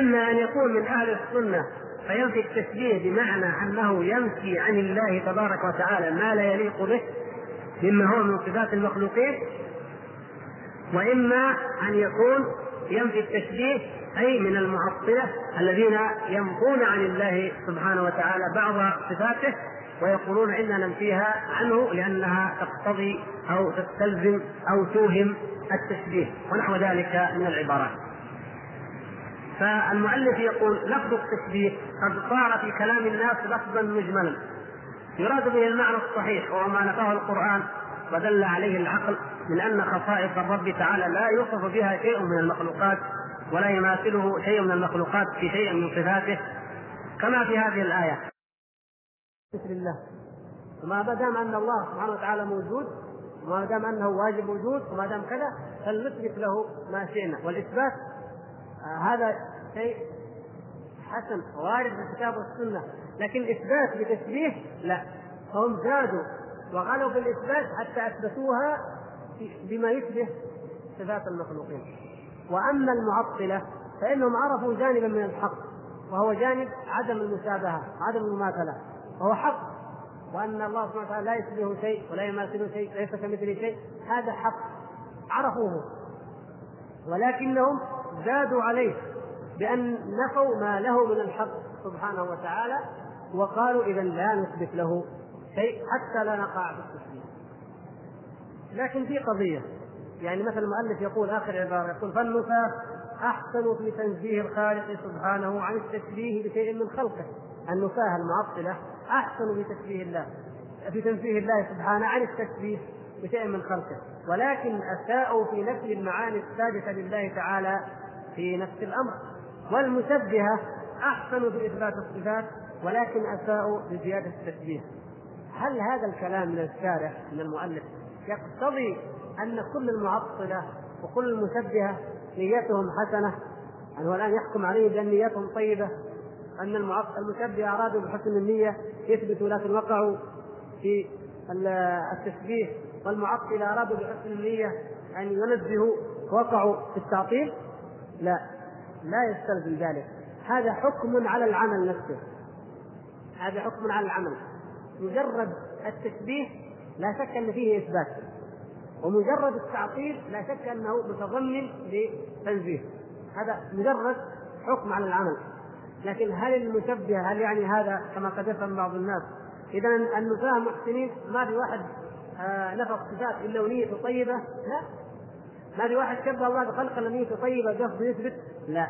إما أن يكون من أهل السنة فينفي التشبيه بمعنى أنه ينفي عن الله تبارك وتعالى ما لا يليق به مما هو من صفات المخلوقين وإما أن يكون ينفي التشبيه أي من المعطلة الذين ينفون عن الله سبحانه وتعالى بعض صفاته ويقولون اننا ننفيها عنه لأنها تقتضي أو تستلزم أو توهم التشبيه ونحو ذلك من العبارات. فالمؤلف يقول لفظ التشبيه قد صار في كلام الناس لفظا مجملا يراد به المعنى الصحيح وهو ما نفاه القرآن ودل عليه العقل من أن خصائص الرب تعالى لا يوصف بها شيء من المخلوقات ولا يماثله شيء من المخلوقات في شيء من صفاته كما في هذه الآية. بسم الله. وما دام أن الله سبحانه وتعالى موجود وما دام أنه واجب وجود وما دام كذا فلنثبت له ما شئنا. والإثبات آه هذا شيء حسن وارد في الكتاب والسنة لكن إثبات بتشبيه لا. فهم زادوا وغلوا في الإثبات حتى أثبتوها بما يشبه صفات المخلوقين. وأما المعطلة فإنهم عرفوا جانبا من الحق وهو جانب عدم المشابهة عدم المماثلة وهو حق وأن الله سبحانه وتعالى لا يشبهه شيء ولا يماثله شيء ليس كمثله شيء هذا حق عرفوه. ولكنهم زادوا عليه بأن نفوا ما له من الحق سبحانه وتعالى وقالوا إذا لا نثبت له شيء حتى لا نقع في التشبيه لكن في قضية يعني مثلا المؤلف يقول آخر عبارة يقول فالنفاة أحسن في تنزيه الخالق سبحانه عن التشبيه بشيء من خلقه. النفاة المعطلة أحسن في تشبيه الله في تنزيه الله سبحانه عن التشبيه بشيء من خلقه. ولكن أساءوا في نفي المعاني الثابتة لله تعالى في نفس الأمر. والمشبهة أحسن في إثبات الصفات ولكن أساءوا بزيادة التشبيه. هل هذا الكلام من الشارع من المؤلف يقتضي أن كل المعطلة وكل المشبهة نيتهم حسنة. يعني هو الآن يحكم عليه بأن نيتهم طيبة؟ أن المشبهة أرادوا بحسن النية يثبتوا لكن وقعوا في التشبيه. والمعطلة أرادوا بحسن النية أن ينزهوا وقعوا في التعطيل؟ لا. لا يستلزم ذلك. هذا حكم على العمل نفسه. هذا حكم على العمل. مجرد التشبيه لا شك أن فيه إثبات. ومجرد التعطيل لا شك أنه متضمن لتنزيه. هذا مجرد حكم على العمل. لكن هل المشبه هل يعني هذا كما قد يفهم بعض الناس؟ اذا النفاه محسنين ما في واحد آه نفق صفات إلا ونيته طيبة؟ لا. ما في واحد شبه الله بخلق نيته طيبة قصد يثبت؟ لا.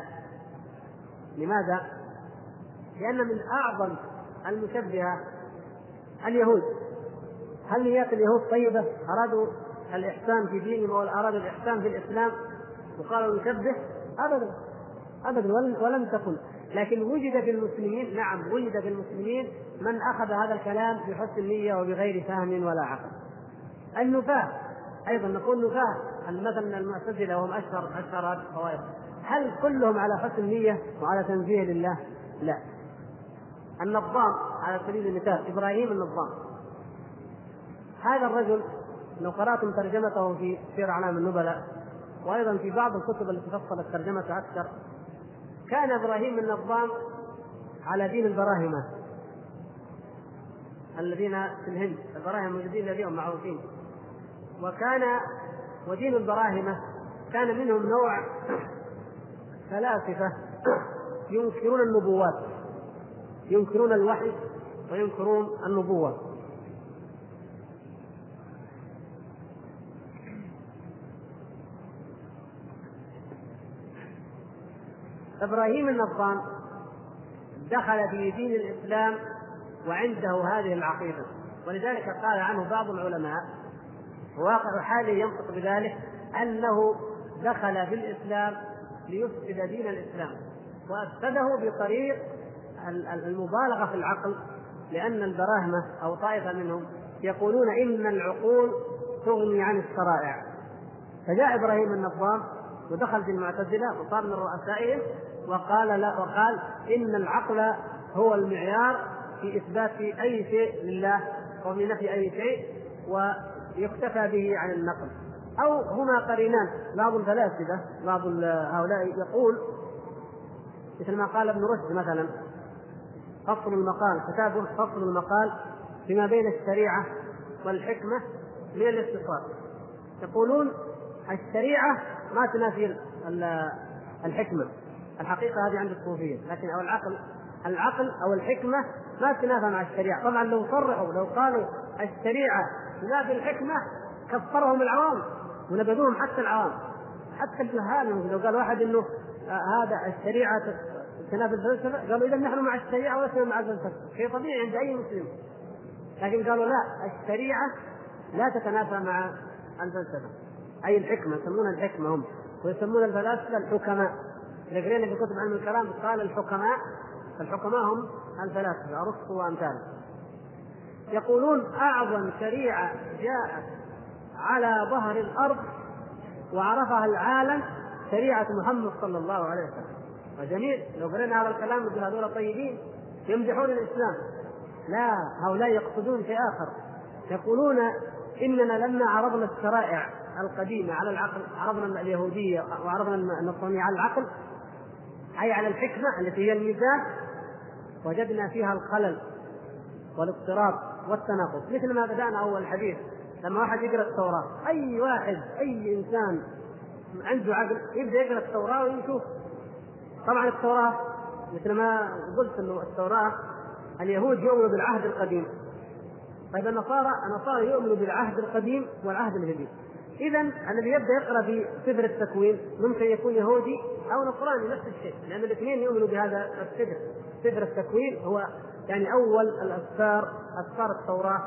لماذا؟ لأن من أعظم المشبهة اليهود. هل نيات اليهود طيبة؟ أرادوا الإحسان في دينهم أو أرادوا الإحسان في الإسلام وقالوا نشبه؟ أبدا أبدا ولم تكن لكن وجد في المسلمين نعم وجد في المسلمين من أخذ هذا الكلام بحسن نية وبغير فهم ولا عقل النفاة أيضا نقول نفاة مثلا المعتزلة وهم أشهر أشهر الطوائف هل كلهم على حسن نية وعلى تنزيه لله؟ لا. النظام على سبيل المثال إبراهيم النظام هذا الرجل لو قرأتم ترجمته في سير أعلام النبلاء وأيضا في بعض الكتب التي فصلت ترجمته أكثر كان إبراهيم النظام على دين البراهمة الذين في الهند البراهمة موجودين اليوم معروفين. وكان ودين البراهمة كان منهم نوع فلاسفة ينكرون النبوات ينكرون الوحي وينكرون النبوة. إبراهيم النظام دخل في دين الإسلام وعنده هذه العقيدة. ولذلك قال عنه بعض العلماء واقع حاله ينطق بذلك أنه دخل في الإسلام ليفسد دين الإسلام. وأفسده بطريق المبالغة في العقل لأن البراهمة أو طائفة منهم يقولون إن العقول تغني عن الشرائع فجاء إبراهيم النظام ودخل في المعتزلة وصار من رؤسائهم وقال لا وقال إن العقل هو المعيار في إثبات أي شيء لله وفي نفي أي شيء ويكتفى به عن النقل. أو هما قرينان بعض الفلاسفة بعض هؤلاء يقول مثل ما قال ابن رشد مثلا فصل المقال كتابه فصل المقال فيما بين الشريعة والحكمة من الاختصار. يقولون الشريعة ما تنافي الحكمة. الحقيقة هذه عند الصوفية لكن أو العقل العقل أو الحكمة ما تنافى مع الشريعة. طبعا لو صرحوا لو قالوا الشريعة تنافي الحكمة كفرهم العوام ونبذوهم حتى العوام. حتى الجهال لو قال واحد إنه آه هذا الشريعة تنافي الفلسفه قالوا اذا نحن مع الشريعة ولسنا مع الفلسفه شيء طبيعي عند أي مسلم. لكن قالوا لا الشريعة لا تتنافى مع الفلسفه أي الحكمة يسمونها الحكمة هم ويسمون الفلاسفة الحكماء. اذا قرينا في كتب علم الكلام قال الحكماء الحكماء هم الفلاسفه ارسطو وأمثاله. يقولون أعظم شريعة جاءت على ظهر الأرض وعرفها العالم شريعة محمد صلى الله عليه وسلم. وجميل لو قرينا هذا الكلام نقول هذول طيبين يمدحون الإسلام. لا هؤلاء يقصدون شيء آخر. يقولون إننا لما عرضنا الشرائع القديمة على العقل عرضنا اليهودية وعرضنا النصرانية على العقل أي على الحكمة التي هي الميزان وجدنا فيها الخلل والاضطراب والتناقض. مثل ما بدأنا أول الحديث لما واحد يقرأ التوراة أي واحد أي إنسان عنده عقل يبدأ يقرأ التوراة ويشوف. طبعا التوراة مثل ما قلت إنه التوراة اليهود يؤمنوا بالعهد القديم. طيب النصارى النصارى يؤمنوا بالعهد القديم والعهد الجديد. اذا الذي يبدأ يقرأ في سفر التكوين ممكن يكون يهودي أو نصراني نفس الشيء. لأن الاثنين يؤمنوا بهذا السفر سفر التكوين هو يعني أول الاسفار اسفار التوراة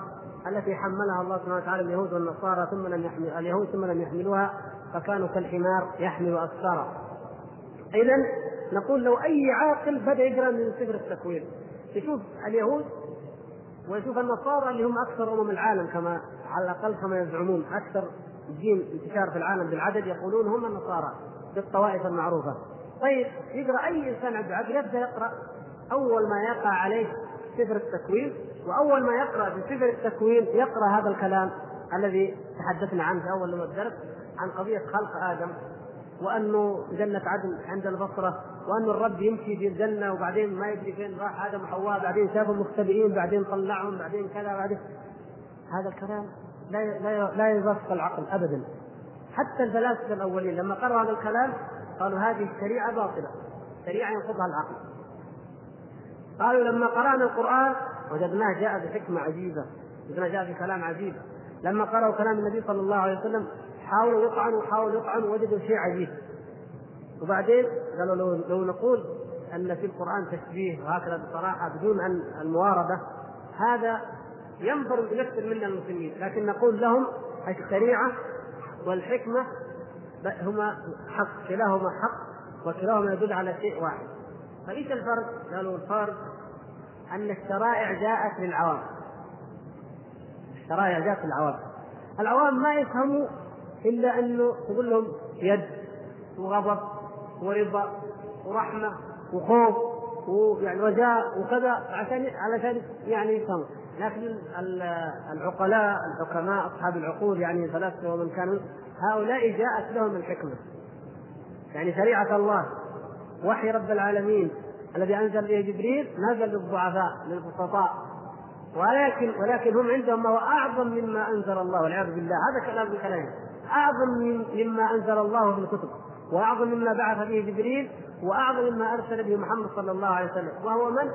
التي حملها الله سبحانه وتعالى اليهود والنصارى ثم لم يحمل اليهود ثم لم يحملوها فكانوا كالحمار يحمل اسفارا إذا نقول لو أي عاقل بدأ يقرأ من سفر التكوين. يشوف اليهود ويشوف النصارى اللي هم أكثر أمم العالم كما على الأقل كما يزعمون. أكثر دين انتشار في العالم بالعدد يقولون هم النصارى. بالطوائف المعروفة. طيب يقرأ أي إنسان عنده عقل يبدأ يقرأ. أول ما يقع عليه سفر التكوين وأول ما يقرأ في سفر التكوين يقرأ هذا الكلام الذي تحدثنا عنه في أول الدرس عن قضية خلق آدم وأنه جنة عدن عند البصرة وأن الرب يمشي في الجنة وبعدين ما يدري فين راح آدم وحواء بعدين شافهم مختبئين بعدين طلعهم بعدين كذا بعدين. هذا الكلام لا لا لا يوافق العقل ابدا. حتى الفلاسفة الأولين لما قرأوا هذا الكلام قالوا هذه الشريعة باطلة شريعة ينقضها العقل. قالوا لما قرأنا القرآن وجدناه جاء بحكمة عجيبة وجدناه جاء بكلام عجيب. لما قرأوا كلام النبي صلى الله عليه وسلم حاولوا يطعنوا حاولوا يطعنوا وجدوا شيء عجيب. وبعدين قالوا لو لو نقول أن في القرآن تشبيه وهكذا بصراحة بدون أن الموارده هذا ينفر بنفس منا المسلمين لكن نقول لهم الشريعة والحكمة هما حق كلاهما حق وكلاهما يدل على شيء واحد. فايش الفرق؟ قالوا الفرق أن الشرائع جاءت للعوام. الشرائع جاءت للعوام. العوام ما يفهموا إلا أنه تقول لهم يد وغضب ورضا ورحمة وخوف ويعني رجاء وكذا عشان علشان يعني يفهموا. لكن العقلاء الحكماء أصحاب العقول يعني الفلاسفه ومن كانوا هؤلاء جاءت لهم الحكمة. يعني شريعة الله وحي رب العالمين الذي أنزل به جبريل نزل للضعفاء للبسطاء ولكن ولكن هم عندهم ما هو أعظم مما أنزل الله والعياذ بالله. هذا كلام بكلامهم أعظم مما أنزل الله في الكتب وأعظم مما بعث به جبريل وأعظم مما أرسل به محمد صلى الله عليه وسلم. وهو من؟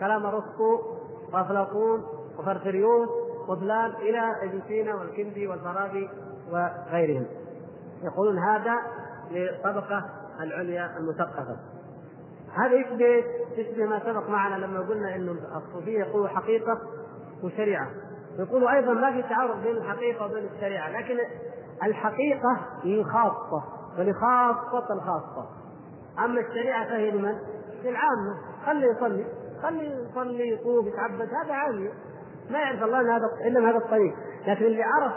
كلام ارسطو وافلاطون وفرفريون وفلان إلى ابن سينا والكندي والفارابي وغيرهم. يقولون هذا للطبقه العليا المثقفة. هذا يشبه يشبه ما سبق معنا لما قلنا انه الصوفية يقولوا حقيقة وشريعة. يقولوا أيضا ما في تعارض بين الحقيقة وبين الشريعة لكن الحقيقة للخاصه ولخاصه الخاصة. أما الشريعة فهي لمن؟ للعامه خليه يصلي. خليه يصلي يصوم يتعبد هذا عامي ما يعرف الله هذا إلا من هذا الطريق. لكن اللي عرف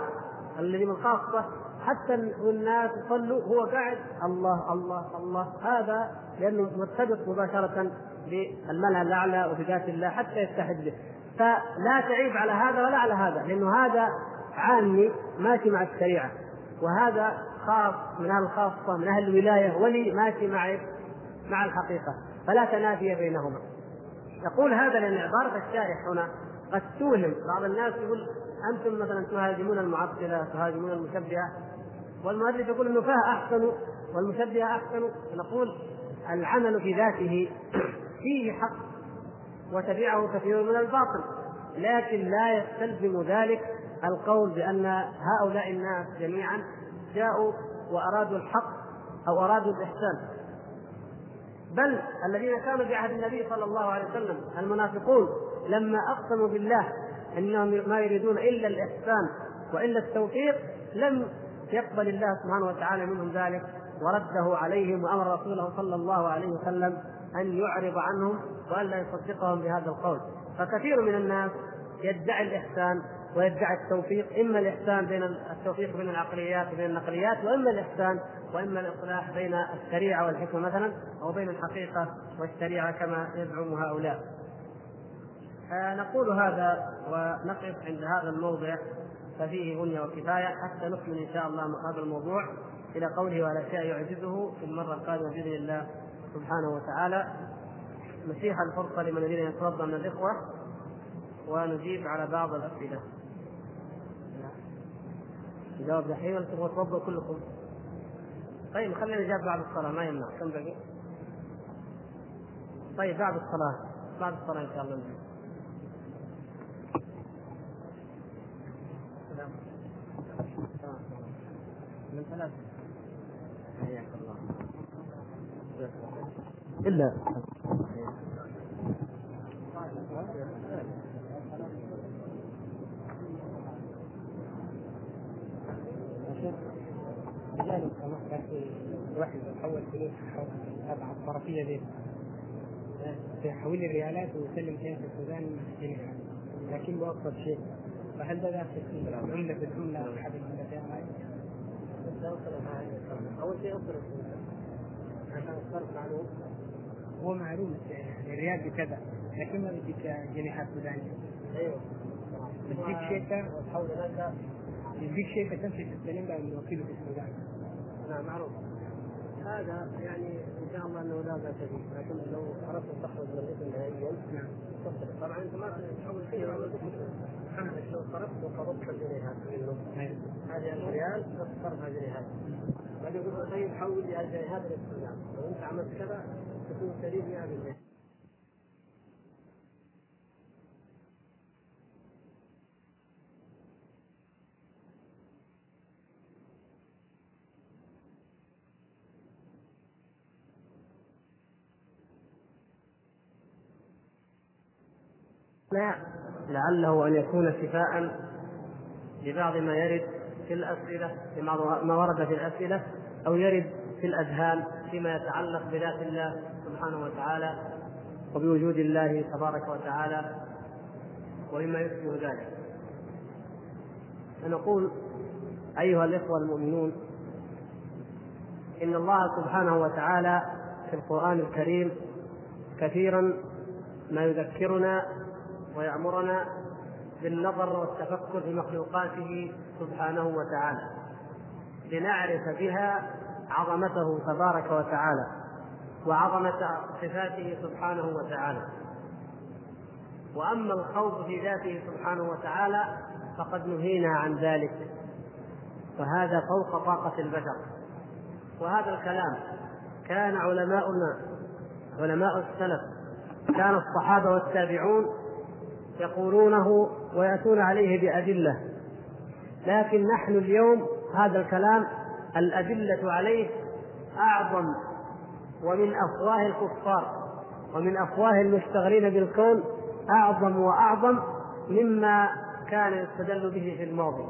الذي من خاصة حتى الناس يصلوا هو قاعد الله الله الله. هذا لأنه مرتبط مباشرة بالملأ الأعلى وبذات الله حتى يتحد به. فلا تعيب على هذا ولا على هذا لأنه هذا عامي ماشي مع الشريعة. وهذا خاص من أهل الخاصه من أهل الولاية ولي ماشي مع مع الحقيقة. فلا تنافي بينهما. يقول هذا لأن عبارة الشارح هنا قد توهم. بعض الناس يقول أنتم مثلا تهاجمون المعطلة تهاجمون المشبهة. والمؤلف يقول فيها أحسن والمشبهة أحسن. نقول العمل في ذاته فيه حق وتبعه كثير من الباطل. لكن لا يستلزم ذلك القول بأن هؤلاء الناس جميعا جاءوا وأرادوا الحق أو أرادوا الإحسان. بل الذين كانوا في عهد النبي صلى الله عليه وسلم المنافقون لما أقسموا بالله إنهم ما يريدون إلا الإحسان وإلا التوفيق لم يقبل الله سبحانه وتعالى منهم ذلك ورده عليهم وأمر رسوله صلى الله عليه وسلم أن يعرض عنهم والا يصدقهم بهذا القول. فكثير من الناس يدعي الإحسان ويدعي التوفيق إما الإحسان بين التوفيق بين العقليات وبين النقليات وإما الإحسان وإما الإصلاح بين الشريعه والحكمة مثلا أو بين الحقيقة والشريعه كما يزعم هؤلاء. آه نقول هذا ونقف عند هذا الموضع ففيه غنية وكفاية حتى نكمل إن شاء الله هذا الموضوع إلى قوله ولا شيء يعجزه في المرة القادمة بإذن الله سبحانه وتعالى نتيح الفرصة لمن أن يتوضأ من الإخوة ونجيب على بعض الأسئلة. نجاوب دحين ولا تبغوا توضأوا كلكم؟ طيب خلينا نجاوب بعد الصلاة ما يمنع. كم بقي؟ طيب بعد الصلاة. بعد الصلاة إن شاء الله. من ثلاثة. حياك الله. إلا واحد يحول فلوس تبع الطرفية دي. تحويل الريالات ويسلم فيها في السودان جنيه لكن بأبسط شيء. فهل ده داخل في العملة بالعملة أحد العملتين أول شيء أصرف عشان الصرف معلوم. هو معلوم يعني الريال بكذا لكن ما بديك جنيهات سودانية أيوه. بديك هناك بديك شيكة تمشي تستلم بها من وكيله في السودان نعم معروف. هذا يعني إن شاء الله إنه لا بأس به لكن لو أردت أن تخرج من الاسم نهائيا نعم. طبعا أنت ما تحول شيء محمد لو صرفت وقبضت الجنيهات منه هذه الريال تصرفها جنيهات بعدين يقول طيب حول لي الجنيهات للسودان لو أنت عملت كذا تكون سليم 100% لا. لعله أن يكون شفاء لبعض ما يرد في الأسئلة لبعض ما ورد في الأسئلة أو يرد في الأذهان فيما يتعلق بذات الله سبحانه وتعالى وبوجود الله تبارك وتعالى ومما يشبه ذلك. فنقول أيها الإخوة المؤمنون إن الله سبحانه وتعالى في القرآن الكريم كثيرا ما يذكرنا ويأمرنا بالنظر والتفكر في مخلوقاته سبحانه وتعالى لنعرف بها عظمته تبارك وتعالى وعظمة صفاته سبحانه وتعالى. وأما الخوض في ذاته سبحانه وتعالى فقد نهينا عن ذلك وهذا فوق طاقة البشر. وهذا الكلام كان علماؤنا علماء السلف كان الصحابة والتابعون يقولونه ويأتون عليه بأدلة. لكن نحن اليوم هذا الكلام الأدلة عليه أعظم ومن أفواه الكفار ومن أفواه المشتغلين بالكون أعظم وأعظم مما كان يستدل به في الماضي.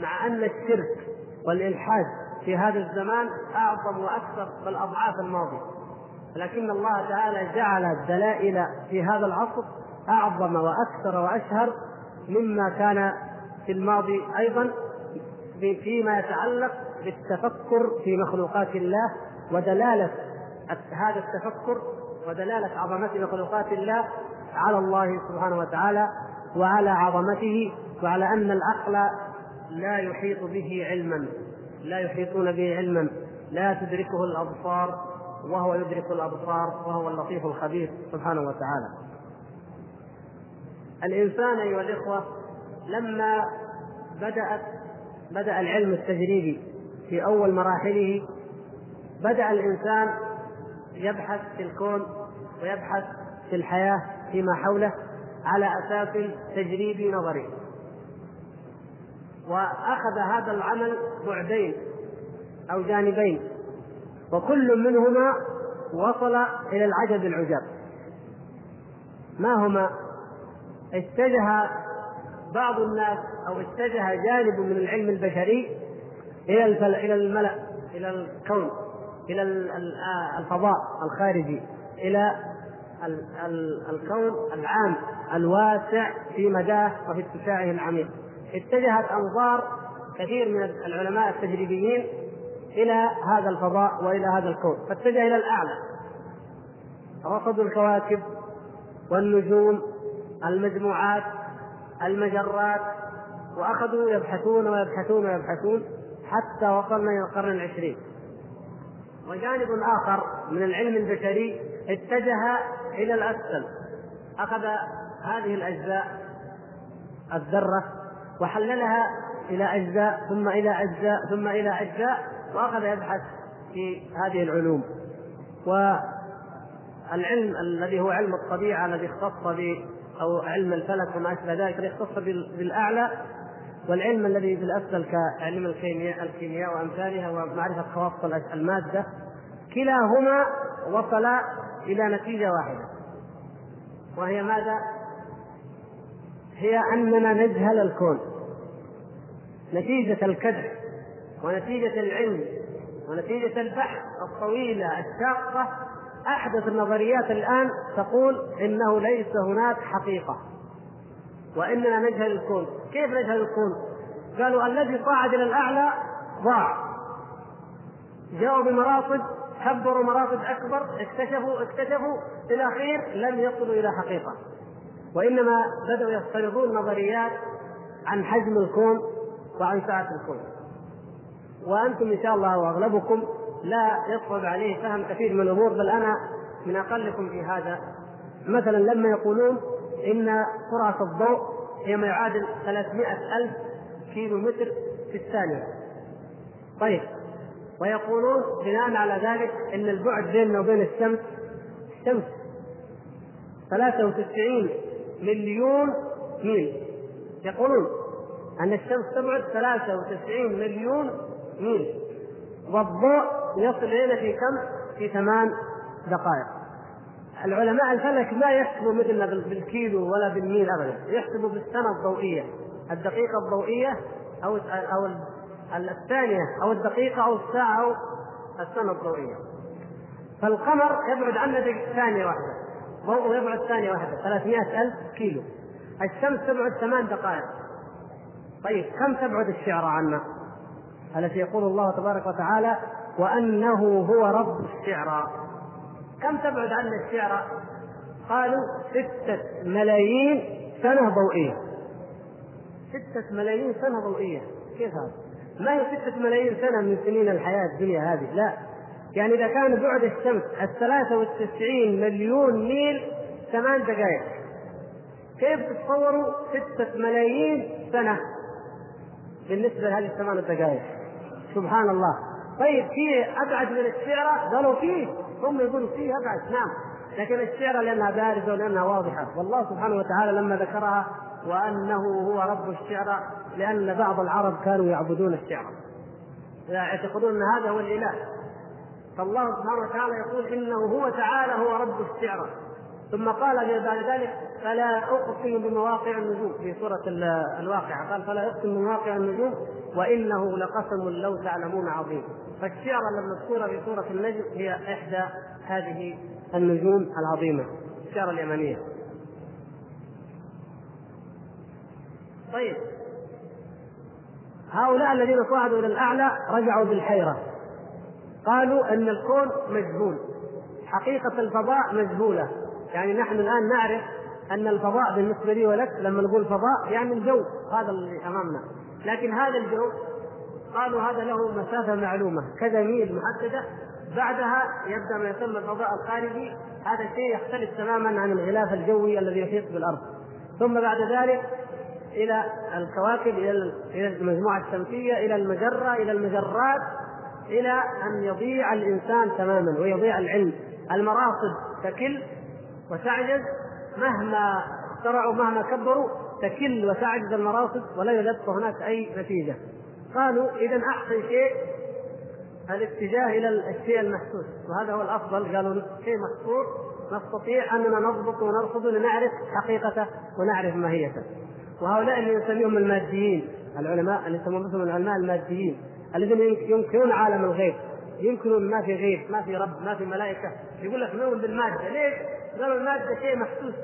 مع أن الشرك والإلحاد في هذا الزمان أعظم وأكثر بل أضعاف الماضي. لكن الله تعالى جعل الدلائل في هذا العصر أعظم وأكثر وأشهر مما كان في الماضي أيضا فيما يتعلق بالتفكر في مخلوقات الله ودلالة هذا التفكر ودلالة عظمة مخلوقات الله على الله سبحانه وتعالى وعلى عظمته وعلى أن العقل لا يحيط به علما. لا يحيطون به علما. لا تدركه الأبصار وهو يدرك الأبصار وهو اللطيف الخبير سبحانه وتعالى. الإنسان أيها الإخوة لما بدأت بدأ العلم التجريبي في أول مراحله بدأ الإنسان يبحث في الكون ويبحث في الحياة فيما حوله على أساس تجريبي نظري. وأخذ هذا العمل بعدين أو جانبين وكل منهما وصل إلى العجب العجاب. ما هما؟ اتجه بعض الناس أو اتجه جانب من العلم البشري إلى إلى الملأ إلى الكون إلى الفضاء الخارجي إلى الكون العام الواسع في مداه وفي اتساعه العميق. اتجهت أنظار كثير من العلماء التجريبيين إلى هذا الفضاء وإلى هذا الكون فاتجه إلى الأعلى. رصدوا الكواكب والنجوم المجموعات المجرات وأخذوا يبحثون ويبحثون ويبحثون حتى وصلنا إلى القرن العشرين. وجانب آخر من العلم البشري اتجه إلى الأسفل. أخذ هذه الأجزاء الذرة وحللها إلى أجزاء ثم إلى أجزاء ثم إلى أجزاء وأخذ يبحث في هذه العلوم. والعلم الذي هو علم الطبيعة الذي اختص أو علم الفلك وما أشبه ذلك الذي اختص بالأعلى والعلم الذي في الأسفل كعلم الكيمياء الكيمياء وأمثالها ومعرفة خواص المادة كلاهما وصلا إلى نتيجة واحدة وهي ماذا؟ هي أننا نجهل الكون نتيجة الكدح ونتيجة العلم ونتيجة البحث الطويلة الشاقة أحدث النظريات الآن تقول إنه ليس هناك حقيقة. وإننا نجهل الكون. كيف نجهل الكون؟ قالوا الذي صعد إلى الأعلى ضاع. جاءوا بمراصد كبروا مراصد أكبر اكتشفوا اكتشفوا في الأخير لم يصلوا إلى حقيقة. وإنما بدأوا يفترضون نظريات عن حجم الكون وعن سعه الكون. وأنتم إن شاء الله وأغلبكم لا يصعب عليه فهم كثير من الأمور بل أنا من أقلكم في هذا. مثلا لما يقولون إن سرعه الضوء هي ما يعادل 300 ألف كيلو متر في الثانية. طيب ويقولون بناء على ذلك إن البعد بيننا وبين الشمس الشمس 93 مليون ميل. يقولون أن الشمس تبعد 93 مليون ميل. والضوء يصل الينا في كم؟ في ثمان دقائق. العلماء الفلك ما يحسبوا مثلنا بالكيلو ولا بالميل ابدا. يحسبوا بالسنة الضوئية. الدقيقة الضوئية أو أو الثانية أو الدقيقة أو الساعة أو السنة الضوئية. فالقمر يبعد عنا ثانية واحدة. ضوءه يبعد ثانية واحدة. 300 ألف كيلو. الشمس تبعد ثمان دقائق. طيب كم تبعد الشعرى عنا؟ التي يقول الله تبارك وتعالى وأنه هو رب الشعرى كم تبعد عنا الشعرى قالوا ستة ملايين سنة ضوئية. ستة ملايين سنة ضوئية. كيف هذا؟ ما هي ستة ملايين سنة من سنين الحياة الدنيا هذه؟ لا. يعني إذا كان بعد الشمس الثلاثة والتسعين مليون ميل ثمان دقائق. كيف تتصوروا ستة ملايين سنة بالنسبة لهذه الثمان دقائق؟ سبحان الله. طيب في أبعد من الشعرى قالوا فيه. هم يقولوا فيه أبعد. نعم. لكن الشعرى لأنها بارزة ولأنها واضحة. والله سبحانه وتعالى لما ذكرها وأنه هو رب الشعرى لأن بعض العرب كانوا يعبدون الشعرى يعتقدون أن هذا هو الإله. فالله سبحانه وتعالى يقول إنه هو تعالى هو رب الشعرى ثم قال بعد ذلك فلا أقسم بمواقع النجوم في سورة الواقعة قال فلا أقسم بمواقع النجوم وإنه لقسم لو تعلمون عظيم. فالشعرى المذكوره في سورة النجم هي إحدى هذه النجوم العظيمة الشعرى اليمنية. طيب. هؤلاء الذين صعدوا إلى الأعلى رجعوا بالحيرة. قالوا أن الكون مجهول حقيقة الفضاء مجهولة. يعني نحن الآن نعرف أن الفضاء بالنسبة لي ولك لما نقول فضاء يعني الجو هذا اللي أمامنا. لكن هذا الجو قالوا هذا له مسافة معلومة كذا ميل محددة بعدها يبدأ ما يسمى الفضاء الخارجي. هذا الشيء يختلف تماما عن الغلاف الجوي الذي يحيط بالأرض. ثم بعد ذلك إلى الكواكب إلى المجموعة الشمسية إلى المجرة إلى المجرات إلى أن يضيع الإنسان تماما ويضيع العلم. المراصد تكل وتعجز مهما اخترعوا مهما كبروا تكل وتعجز المراصد ولا يبقى هناك أي نتيجة. قالوا اذا أحسن شيء الاتجاه إلى الشيء المحسوس. وهذا هو الأفضل. قالوا شيء محصور نستطيع أننا نضبط ونرصد لنعرف حقيقته ونعرف ماهيته. وهؤلاء اللي نسميهم الماديين العلماء اللي يسمون نفسهم العلماء الماديين الذين ينكرون عالم الغيب. ينكرون ما في غيب ما في رب ما في ملائكة. يقول لك نؤمن بالمادة. ليش؟ قالوا الماده شيء محسوس.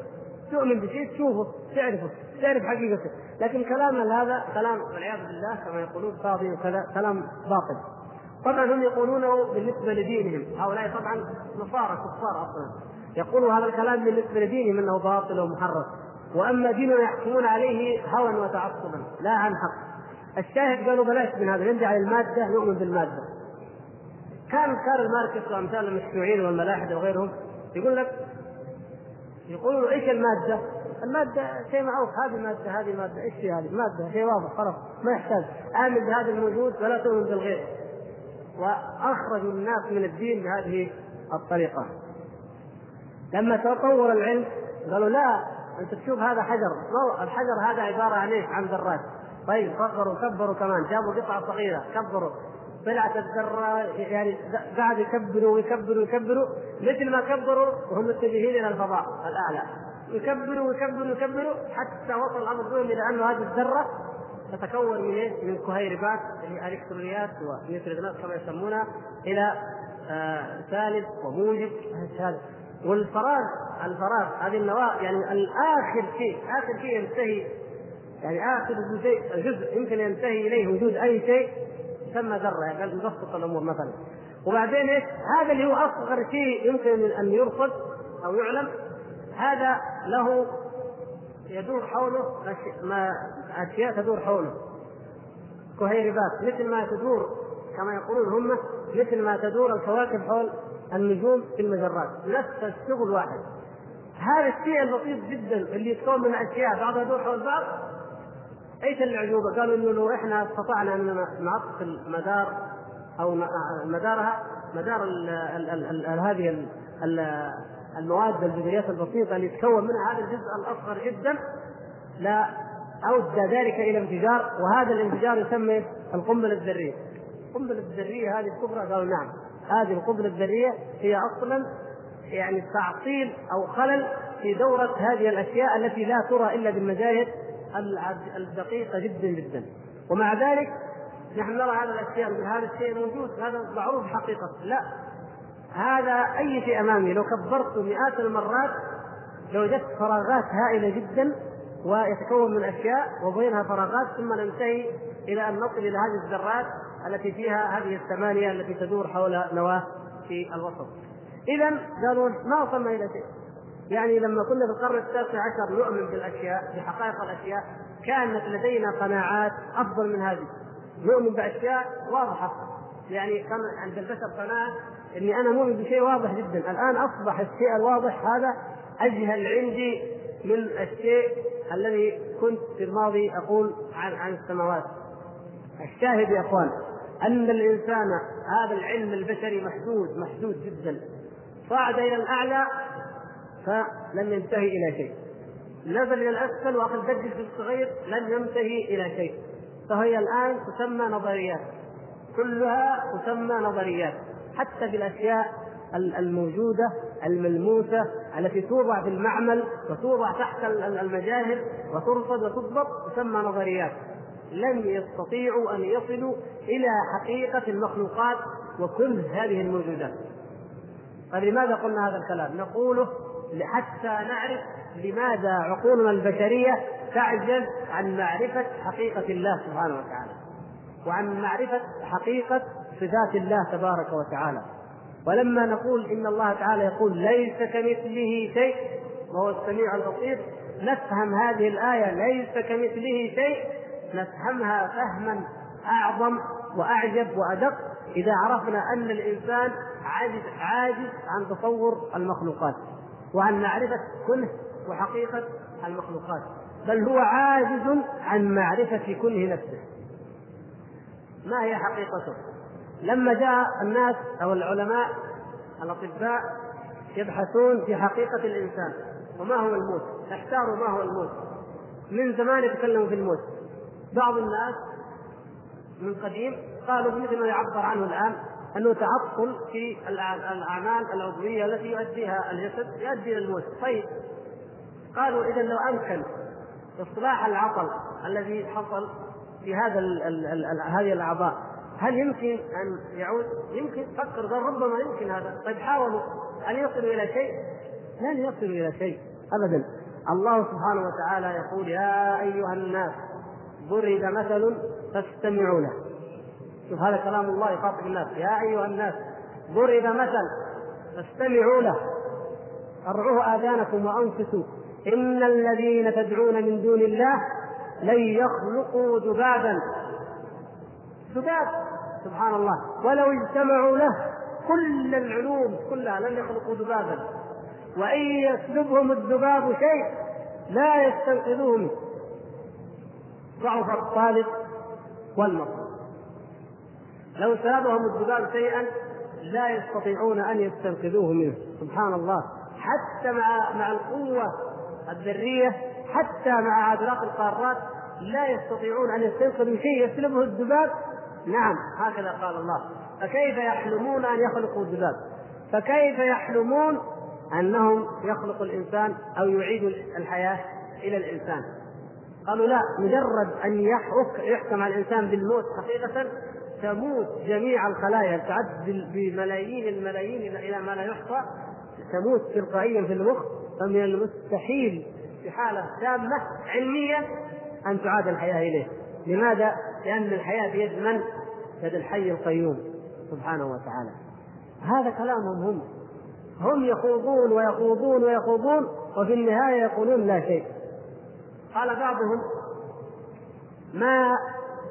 تؤمن بشيء تشوفه تعرفه تعرف حقيقته. لكن كلامنا هذا كلام والعياذ بالله كما يقولون فاضي وكذا كلام باطل. طبعا هم يقولونه بالنسبة لدينهم. هؤلاء طبعا نصارى كفار أصلا. يقولوا هذا الكلام بالنسبة لدينهم إنه باطل ومحرف وأما ديننا يحكمون عليه هوى وتعصبا لا عن حق. الشاهد قالوا بلاش من هذا نرجع للماده نؤمن بالمادة. كان كارل ماركس وأمثال المشروعين والملاحدة وغيرهم يقول لك يقولوا إيش المادة؟ المادة شيء معروف هذه المادة هذه ماده إيش في هذه؟ ماده شيء واضح خلاص ما يحتاج. آمن بهذا الموجود ولا تؤمن بالغير واخرجوا الناس من الدين بهذه الطريقة. لما تطور العلم قالوا لا أنت تشوف هذا حجر. الحجر هذا عبارة عن إيش؟ عن ذرات طيب صغروا كبروا كمان. جابوا قطعة صغيرة كبروا. طلعت الذرة يعني قاعد يكبروا ويكبروا ويكبروا مثل ما كبروا وهم متجهين إلى الفضاء الأعلى. يكبروا ويكبروا ويكبروا حتى وصل الأمر بهم إلى أنه هذه الذرة تتكون من إيش؟ من كهيربات اللي هي الكترونيات ونيوترونات كما يسمونها إلى آه ثالث وموجب. هذا والفراغ الفراغ هذه النواة يعني الآخر شيء آخر شيء ينتهي يعني آخر شيء جزء يمكن ينتهي إليه وجود أي شيء يسمى ذره يعني نبسط الأمور مثلا. وبعدين إيش؟ هذا اللي هو أصغر شيء يمكن أن يرصد أو يعلم هذا له يدور حوله ما أشياء تدور حوله. كهيربات مثل ما تدور كما يقولون هم مثل ما تدور الكواكب حول النجوم في المجرات. نفس الشغل واحد. هذا الشيء البسيط جدا اللي يتكون من أشياء بعضها يدور حول بعض إيش العجوبه؟ قالوا إنه لو إحنا استطعنا أن نعطل مدار أو مدارها مدار ال ال ال ال هذه المواد الجزيئات البسيطة اللي يتكون منها هذا الجزء الأصغر جدا لا اودى ذلك إلى انفجار وهذا الانفجار يسمى القنبلة الذرية. القنبلة الذرية هذه الكبرى قالوا نعم هذه القنبلة الذرية هي أصلا يعني تعطيل أو خلل في دورة هذه الأشياء التي لا ترى إلا بالمجاهد الدقيقة جدا جدا ومع ذلك نحن نرى هذا الأشياء هذا الشيء موجود هذا معروف حقيقة لا هذا أي شيء أمامي لو كبرته مئات المرات لوجدت فراغات هائلة جدا ويتكون من أشياء وبينها فراغات ثم ننتهي إلى أن نصل إلى هذه الذرات التي فيها هذه الثمانية التي تدور حول نواة في الوسط. اذا قالوا ما وصلنا إلى شيء. يعني لما كنا في القرن التاسع عشر نؤمن بالأشياء بحقائق الأشياء كانت لدينا قناعات أفضل من هذه. نؤمن بأشياء واضحة يعني كان عند البشر قناعة إني أنا مؤمن بشيء واضح جدا، الآن أصبح الشيء الواضح هذا أجهل عندي من الشيء الذي كنت في الماضي أقول عن عن السماوات. الشاهد يا أخوان أن الإنسان هذا العلم البشري محدود محدود جدا. صعد إلى الأعلى فلم ينتهي إلى شيء. نزل إلى الأسفل وأخذ دقه في الصغير لم ينتهي إلى شيء. فهي الآن تسمى نظريات. كلها تسمى نظريات. حتى في الأشياء الموجودة الملموسة التي توضع في المعمل وتوضع تحت المجاهر وترصد وتضبط تسمى نظريات لم يستطيعوا أن يصلوا إلى حقيقة المخلوقات وكل هذه الموجودات فلماذا قلنا هذا الكلام؟ نقوله حتى نعرف لماذا عقولنا البشرية تعجز عن معرفة حقيقة الله سبحانه وتعالى وعن معرفة حقيقة صفات الله تبارك وتعالى. ولما نقول إن الله تعالى يقول ليس كمثله شيء وهو السميع البصير نفهم هذه الآية ليس كمثله شيء نفهمها فهما أعظم وأعجب وأدق إذا عرفنا أن الإنسان عاجز عاجز عن تصور المخلوقات. وعن معرفة كنه وحقيقة المخلوقات بل هو عاجز عن معرفة كنه نفسه. ما هي حقيقته؟ لما جاء الناس أو العلماء الأطباء يبحثون في حقيقة الإنسان وما هو الموت؟ احتاروا ما هو الموت. من زمان يتكلموا في الموت. بعض الناس من قديم قالوا مثل ما يعبر عنه الآن أنه تعطل في الأعمال العضوية التي يؤديها الجسد يؤدي إلى الموت طيب قالوا اذا لو أمكن إصلاح العطل الذي حصل في هذا ال ال ال هذه الأعضاء هل يمكن أن يعود؟ يمكن فكر قال ربما يمكن هذا، طيب حاولوا أن يصلوا إلى شيء؟ لن يصلوا إلى شيء ابدا. الله سبحانه وتعالى يقول يا أيها الناس ضرب مثل فاستمعوا له. شوف هذا كلام الله يخاطب الناس. يا أيها الناس ضرب مثل فاستمعوا له. أرعوه آذانكم وانصتوا إن الذين تدعون من دون الله لن يخلقوا ذبابا. ذباب سبحان الله. ولو اجتمعوا له كل العلوم كلها لم يخلقوا ذبابا. وإن يسلبهم الذباب شيء لا يستنقذوه منه. ضعف الطالب والمطلوب لو سلبهم الذباب شيئا لا يستطيعون أن يستنقذوه منه. سبحان الله. حتى مع مع القوة الذرية حتى مع عذراء القارات لا يستطيعون أن يستنقذوا شيء يسلبه الذباب نعم. هكذا قال الله. فكيف يحلمون أن يخلقوا الذباب فكيف يحلمون أنهم يخلقوا الإنسان أو يعيدوا الحياة إلى الإنسان؟ قالوا لا مجرد أن يحكم على الإنسان بالموت حقيقة تموت جميع الخلايا تعد بملايين الملايين إلى ما لا يحصى تموت تلقائيا في المخ فمن المستحيل في حالة تامة علمية أن تعاد الحياة إليه لماذا؟ لأن الحياة بيد من؟ يد الحي القيوم سبحانه وتعالى هذا كلامهم هم هم يخوضون ويخوضون ويخوضون وفي النهاية يقولون لا شيء قال بعضهم ما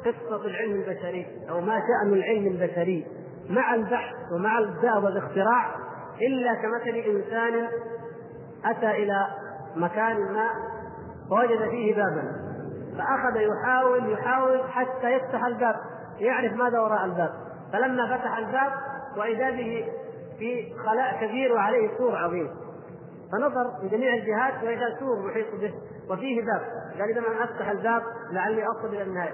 قصة العلم البشري أو ما شأن العلم البشري مع البحث ومع الإبداع والاختراع إلا كمثل إنسان أتى إلى مكان ما فوجد فيه بابا فأخذ يحاول يحاول حتى يفتح الباب يعرف ماذا وراء الباب. فلما فتح الباب وإذا به في خلاء كبير وعليه سور عظيم. فنظر من جميع الجهات واذا سور محيط به وفيه باب. قال إذا أنا أفتح الباب لعلي أصل إلى النهاية.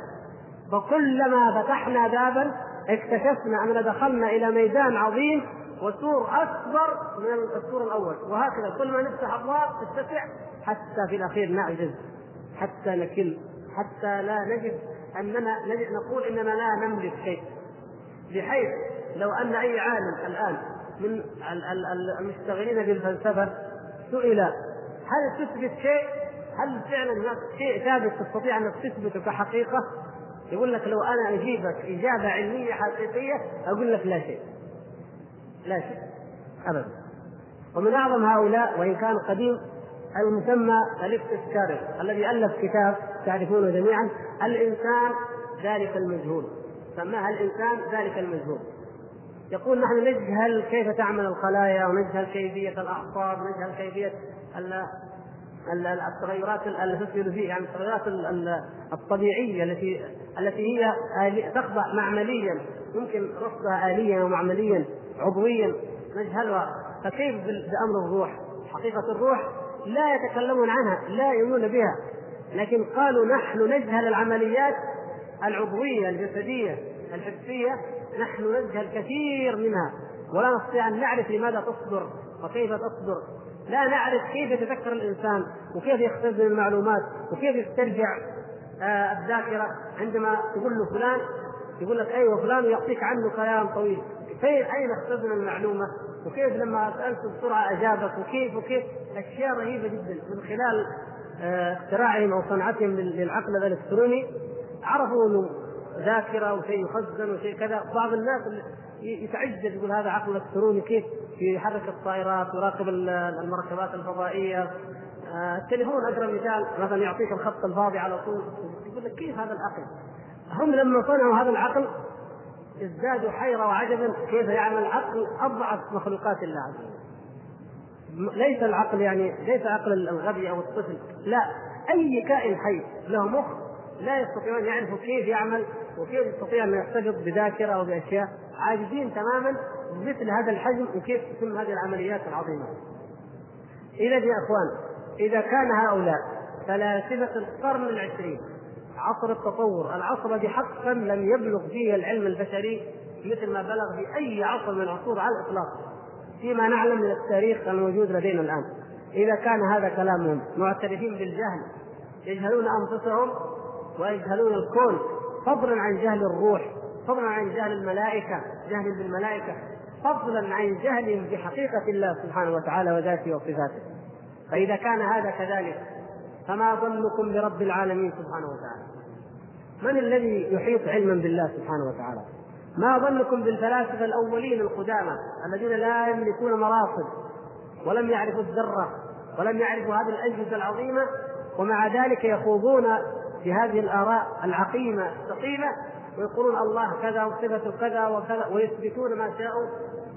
فكلما فتحنا بابا اكتشفنا أننا دخلنا إلى ميدان عظيم وسور أكبر من السور الأول وهكذا كل ما نفتح ابواب تتسع حتى في الأخير نعجز حتى نكل حتى لا نجد أننا نقول إننا لا نملك شيء بحيث لو أن أي عالم الآن من المشتغلين بالفلسفة سئل هل تثبت شيء؟ هل فعلا شيء ثابت تستطيع انك تثبته كحقيقة؟ يقول لك لو أنا أجيبك إجابة علمية حقيقية أقول لك لا شيء. لا شيء ابدا. ومن أعظم هؤلاء وإن كان قديم المسمى اليكتس كارل الذي ألف كتاب تعرفونه جميعا الإنسان ذلك المجهول سماها الإنسان ذلك المجهول يقول نحن نجهل كيف تعمل الخلايا ونجهل كيفية الأعصاب ونجهل كيفية التغيرات الفسيولوجيه يعني التغيرات الطبيعية التي التي هي تخضع معمليا يمكن رصدها اليا ومعمليا عضويا نجهلها. فكيف بأمر الروح؟ حقيقة الروح لا يتكلمون عنها لا يؤمنون بها. لكن قالوا نحن نجهل العمليات العضوية الجسدية الحسية نحن نجهل كثير منها. ولا نستطيع أن نعرف لماذا تصدر وكيف تصدر. لا نعرف كيف يتذكر الإنسان وكيف يختزن المعلومات وكيف يسترجع الذاكرة عندما تقول له فلان يقول لك أيوه فلان يعطيك عنه كلام طويل. فين أين اختزن المعلومة؟ وكيف لما سالته بسرعة أجابك؟ وكيف وكيف؟ أشياء رهيبة جدا. من خلال آه اختراعهم أو صنعتهم للعقل الإلكتروني عرفوا إنه ذاكرة وشيء يخزن وشيء كذا. بعض الناس يتعجب يقول هذا عقل إلكتروني كيف يحرك الطائرات ويراقب المركبات الفضائية. آه، التليفون اقرب مثال مثلا يعطيك الخط الفاضي على طول. يقول لك كيف هذا العقل؟ هم لما صنعوا هذا العقل ازدادوا حيرة وعجبا كيف يعمل عقل أضعف مخلوقات الله عز وجل. ليس العقل يعني ليس عقل الغبي أو الطفل، لا أي كائن حي له مخ لا يستطيعون أن يعرفوا كيف يعمل وكيف يستطيع أن يحتفظ بذاكرة أو بأشياء عاجزين تماما بمثل هذا الحجم وكيف تتم هذه العمليات العظيمة. إذا يا إخوان إذا كان هؤلاء فلاسفه القرن العشرين عصر التطور. العصر الذي حقا لم يبلغ فيه العلم البشري مثل ما بلغ في أي عصر من العصور على الإطلاق. فيما نعلم من التاريخ الموجود لدينا الآن. إذا كان هذا كلامهم معترفين بالجهل يجهلون أنفسهم ويجهلون الكون. فضلا عن جهل الروح فضلا عن جهل الملائكة جهل بالملائكة. فضلا عن جهلهم بحقيقة الله سبحانه وتعالى وذاته وصفاته. فإذا كان هذا كذلك فما ظنكم برب العالمين سبحانه وتعالى. من الذي يحيط علما بالله سبحانه وتعالى؟ ما ظنكم بالفلاسفة الأولين القدامى الذين لا يملكون مراصد ولم يعرفوا الذرة ولم يعرفوا هذه الأجهزة العظيمة ومع ذلك يخوضون بهذه الآراء العقيمة الثقيلة ويقولون الله كذا وصفته كذا وكذا ويثبتون ما شاءوا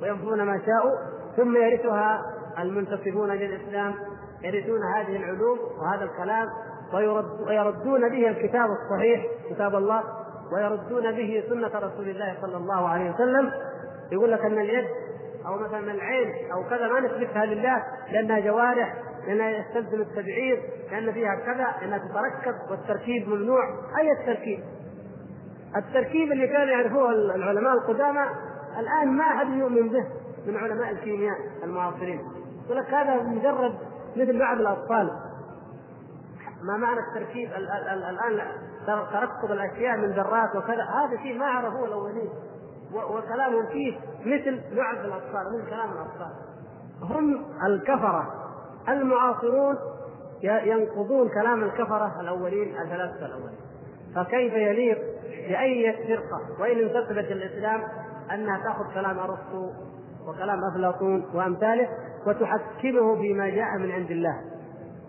وينفون ما شاءوا ثم يرثها المنتسبون للإسلام. يرثون هذه العلوم وهذا الكلام ويرد ويردون به الكتاب الصحيح كتاب الله ويردون به سنة رسول الله صلى الله عليه وسلم. يقول لك أن اليد أو مثلا العين أو كذا ما نثبتها لله لأنها جوارح لأنها يستلزم التبعير لأن فيها كذا لأنها تتركب والتركيب ممنوع. أي التركيب؟ التركيب اللي كانوا يعرفوه العلماء القدامى الآن ما أحد يؤمن به من علماء الكيمياء المعاصرين. يقول لك هذا مجرد مثل لعب الأطفال. ما معنى التركيب؟ الآن تركب الأشياء من ذرات وكذا. هذا شيء ما عرفوه الأولين. وكلامهم فيه مثل لعب الأطفال مثل كلام الأطفال. هم الكفرة. المعاصرون ينقضون كلام الكفرة الأولين الثلاثة الأولين. فكيف يليق بأي فرقة؟ وإن انتسبت الإسلام أنها تأخذ كلام أرسطو وكلام أفلاطون وأمثاله وتحكمه فيما جاء من عند الله.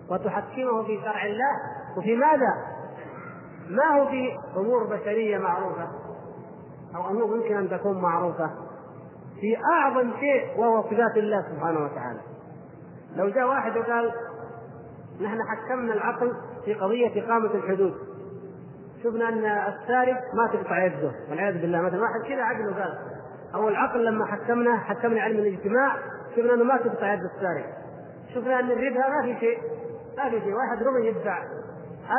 وتحكمه في شرع الله وفي ماذا؟ ما هو في أمور بشرية معروفة؟ أو أمور ممكن أن تكون معروفة في أعظم شيء وهو صفات الله سبحانه وتعالى. لو جاء واحد وقال نحن حكمنا العقل في قضية إقامة الحدود. شفنا أن السارق ما تقطع يده والعياذ بالله مثلا واحد كذا عدل وقال أو العقل لما حكمنا حكمنا علم الاجتماع شفنا أنه ما تقطع يد السارق شفنا أن الربا ما في شيء ما في شيء. واحد ربع يدفع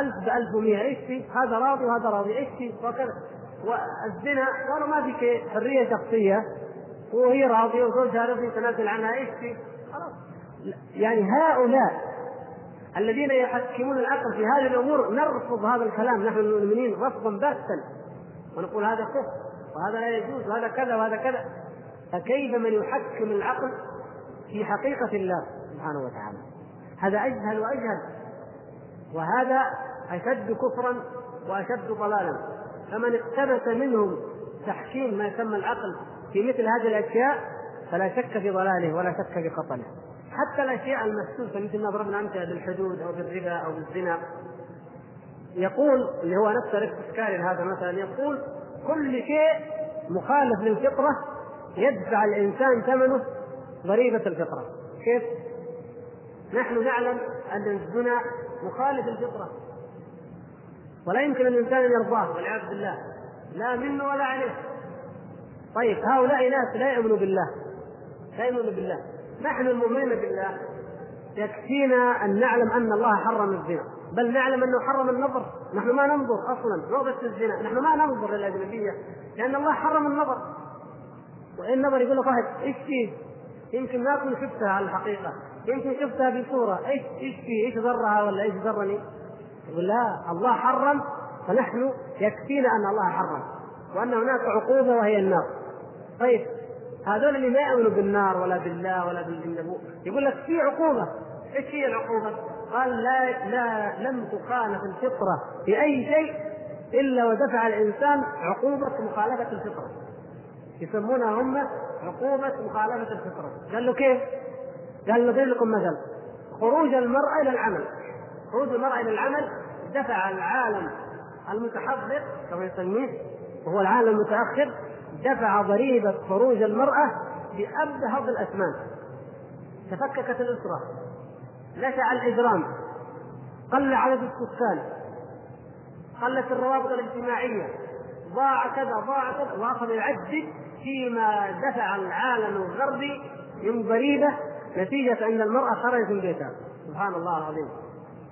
ألف بألف ومئة إيش في؟ هذا راضي وهذا راضي إيش في؟ وكذا. والزنا قالوا ما في شيء حرية شخصية. وهي راضية وزوجها رضي يتنازل عنها إيش في؟ خلاص. يعني هؤلاء الذين يحكمون العقل في هذه الأمور نرفض هذا الكلام. نحن المؤمنين رفضا باتا ونقول هذا كفر وهذا لا يجوز وهذا كذا وهذا كذا. فكيف من يحكم العقل في حقيقة الله سبحانه وتعالى. هذا أجهل وأجهل. وهذا أشد كفرا وأشد ضلالا. فمن اقتبس منهم تحكيم ما يسمى العقل في مثل هذه الأشياء فلا شك في ضلاله ولا شك في خطله حتى الأشياء المحسوسه مثل ما ضربنا أمثلة بالحدود أو بالربا أو بالزنا. يقول اللي هو نفس الاستشكال هذا مثلا يقول كل شيء مخالف للفطرة يدفع الإنسان ثمنه ضريبة الفطرة. كيف؟ نحن نعلم أن الزنا مخالف للفطره ولا يمكن الإنسان أن يرضاه والعياذ بالله. لا منه ولا عليه. طيب هؤلاء ناس لا يؤمنوا بالله. لا يؤمنوا بالله. نحن المؤمنين بالله. يكفينا أن نعلم أن الله حرم الزنا. بل نعلم أنه حرم النظر. نحن ما ننظر أصلا. مو بس الزنا. نحن ما ننظر للأجنبية. لأن الله حرم النظر. وإن نظر يقول لك واحد إيش فيه؟ يمكن ما أكون شفتها على الحقيقة يمكن شفتها بصوره إيش إيش فيه؟ إيش ضرها ولا إيش ضرني؟ يقول لا الله حرم فنحن يكفينا أن الله حرم وأن هناك عقوبة وهي النار طيب هذول اللي ما يؤمنوا بالنار ولا بالله ولا بالجنة يقول لك في عقوبة إيش هي العقوبة؟ قال لا لا لم تخالف الفطرة في أي شيء إلا ودفع الإنسان عقوبة مخالفة الفطرة يسمونها هم عقوبة مخالفة الفطرة. قال له كيف؟ قال نضرب لكم مثل. خروج المرأة إلى العمل. خروج المرأة إلى العمل دفع العالم المتحضر كما يسميه وهو العالم المتأخر دفع ضريبة خروج المرأة بأبهض الأثمان. تفككت الأسرة. نشأ الإجرام. قل عدد السكان. قلت الروابط الاجتماعية. ضاع كذا ضاع كذا. وأخذ يعدد فيما دفع العالم الغربي من ضريبة نتيجة أن المرأة خرجت من بيتها. سبحان الله العظيم.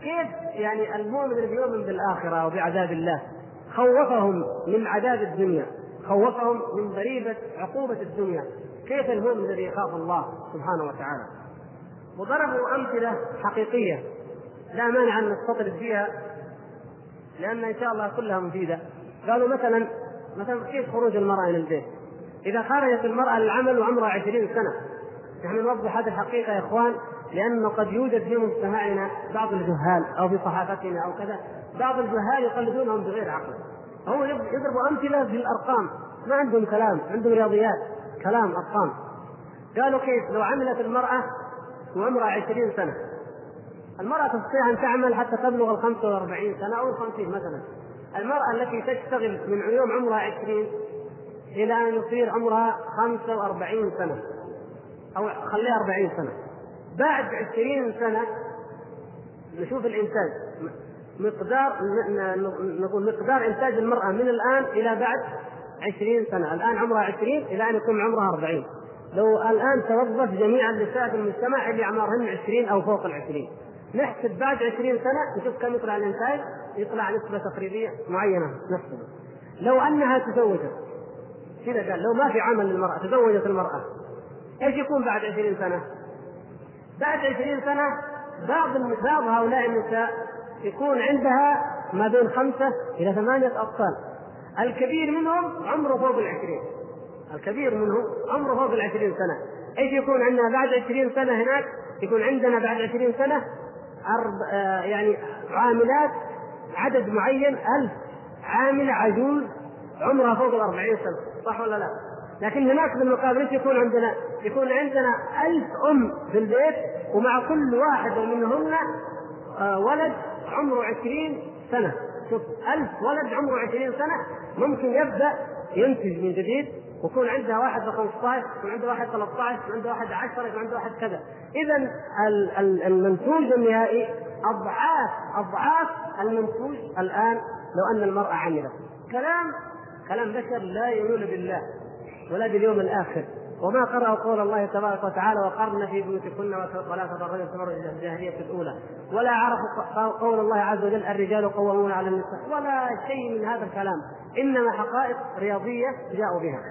كيف يعني المؤمن الذي يؤمن بالآخرة وبعذاب الله خوفهم من عذاب الدنيا خوفهم من ضريبة عقوبة الدنيا؟ كيف المؤمن الذي يخاف الله سبحانه وتعالى؟ وضربوا أمثلة حقيقية لا مانع أن نستطرد فيها لأن إن شاء الله كلها مفيدة. قالوا مثلا مثلا كيف خروج المرأة من البيت؟ إذا خرجت المرأة للعمل وعمرها عشرين سنة. نحن نوضح هذه الحقيقة يا إخوان لأنه قد يوجد في مجتمعنا بعض الجهال أو في صحافتنا أو كذا بعض الجهال يقلدونهم بغير عقل. هو يضرب أمثلة بالارقام ما عندهم كلام عندهم رياضيات كلام أرقام. قالوا كيف؟ لو عملت المرأة وعمرها عشرين سنة. المرأة تستطيع أن تعمل حتى تبلغ ال 45 سنة أو ال 50 مثلا. المرأة التي تشتغل من يوم عمرها 20 إلى أن يصير عمرها 45 سنة. أو خليها 40 سنة. بعد 20 سنة نشوف الإنتاج. مقدار نقول مقدار إنتاج المرأة من الآن إلى بعد 20 سنة. الآن عمرها 20 إلى أن يكون عمرها 40 لو الآن توظف جميع النساء في المجتمع اللي أعمارهن 20 أو فوق ال 20 نحسب بعد 20 سنة نشوف كم يطلع الإنتاج. يطلع نسبة تقريبية معينة. نحسبها لو أنها تزوجت. كذا قال لو ما في عمل للمرأة تزوجت المرأة إيش يكون بعد 20 سنة؟ بعد 20 سنة بعض بعض هؤلاء النساء يكون عندها ما بين خمسة إلى ثمانية أطفال. الكبير منهم عمره فوق العشرين. الكبير منهم عمره فوق العشرين سنة. إيش يكون عندنا بعد عشرين سنة هناك؟ يكون عندنا بعد عشرين سنة أرب... آه يعني عاملات عدد معين ألف عاملة عجوز عمرها فوق الأربعين سنة. صح ولا لا؟ لكن هناك بالمقابل يكون عندنا؟ يكون عندنا ألف أم في البيت ومع كل واحدة منهن آه ولد عمره عشرين سنة شوف ألف ولد عمره عشرين سنة ممكن يبدأ ينتج من جديد ويكون عندها واحد 15 يكون عندها واحد 13 يكون عندها واحد 10 يكون عندها واحد كذا اذا المنتوج النهائي أضعاف أضعاف المنتوج الآن لو أن المرأة عملت كلام كلام بشر لا يؤمن بالله ولا باليوم الآخر. وما قرأوا قول الله تبارك وتعالى وقرن في بيوتكن ولا تبرجن تبرج الجاهلية الأولى. ولا عرفوا قول الله عز وجل الرجال قوامون على النساء. ولا شيء من هذا الكلام. إنما حقائق رياضية جاءوا بها.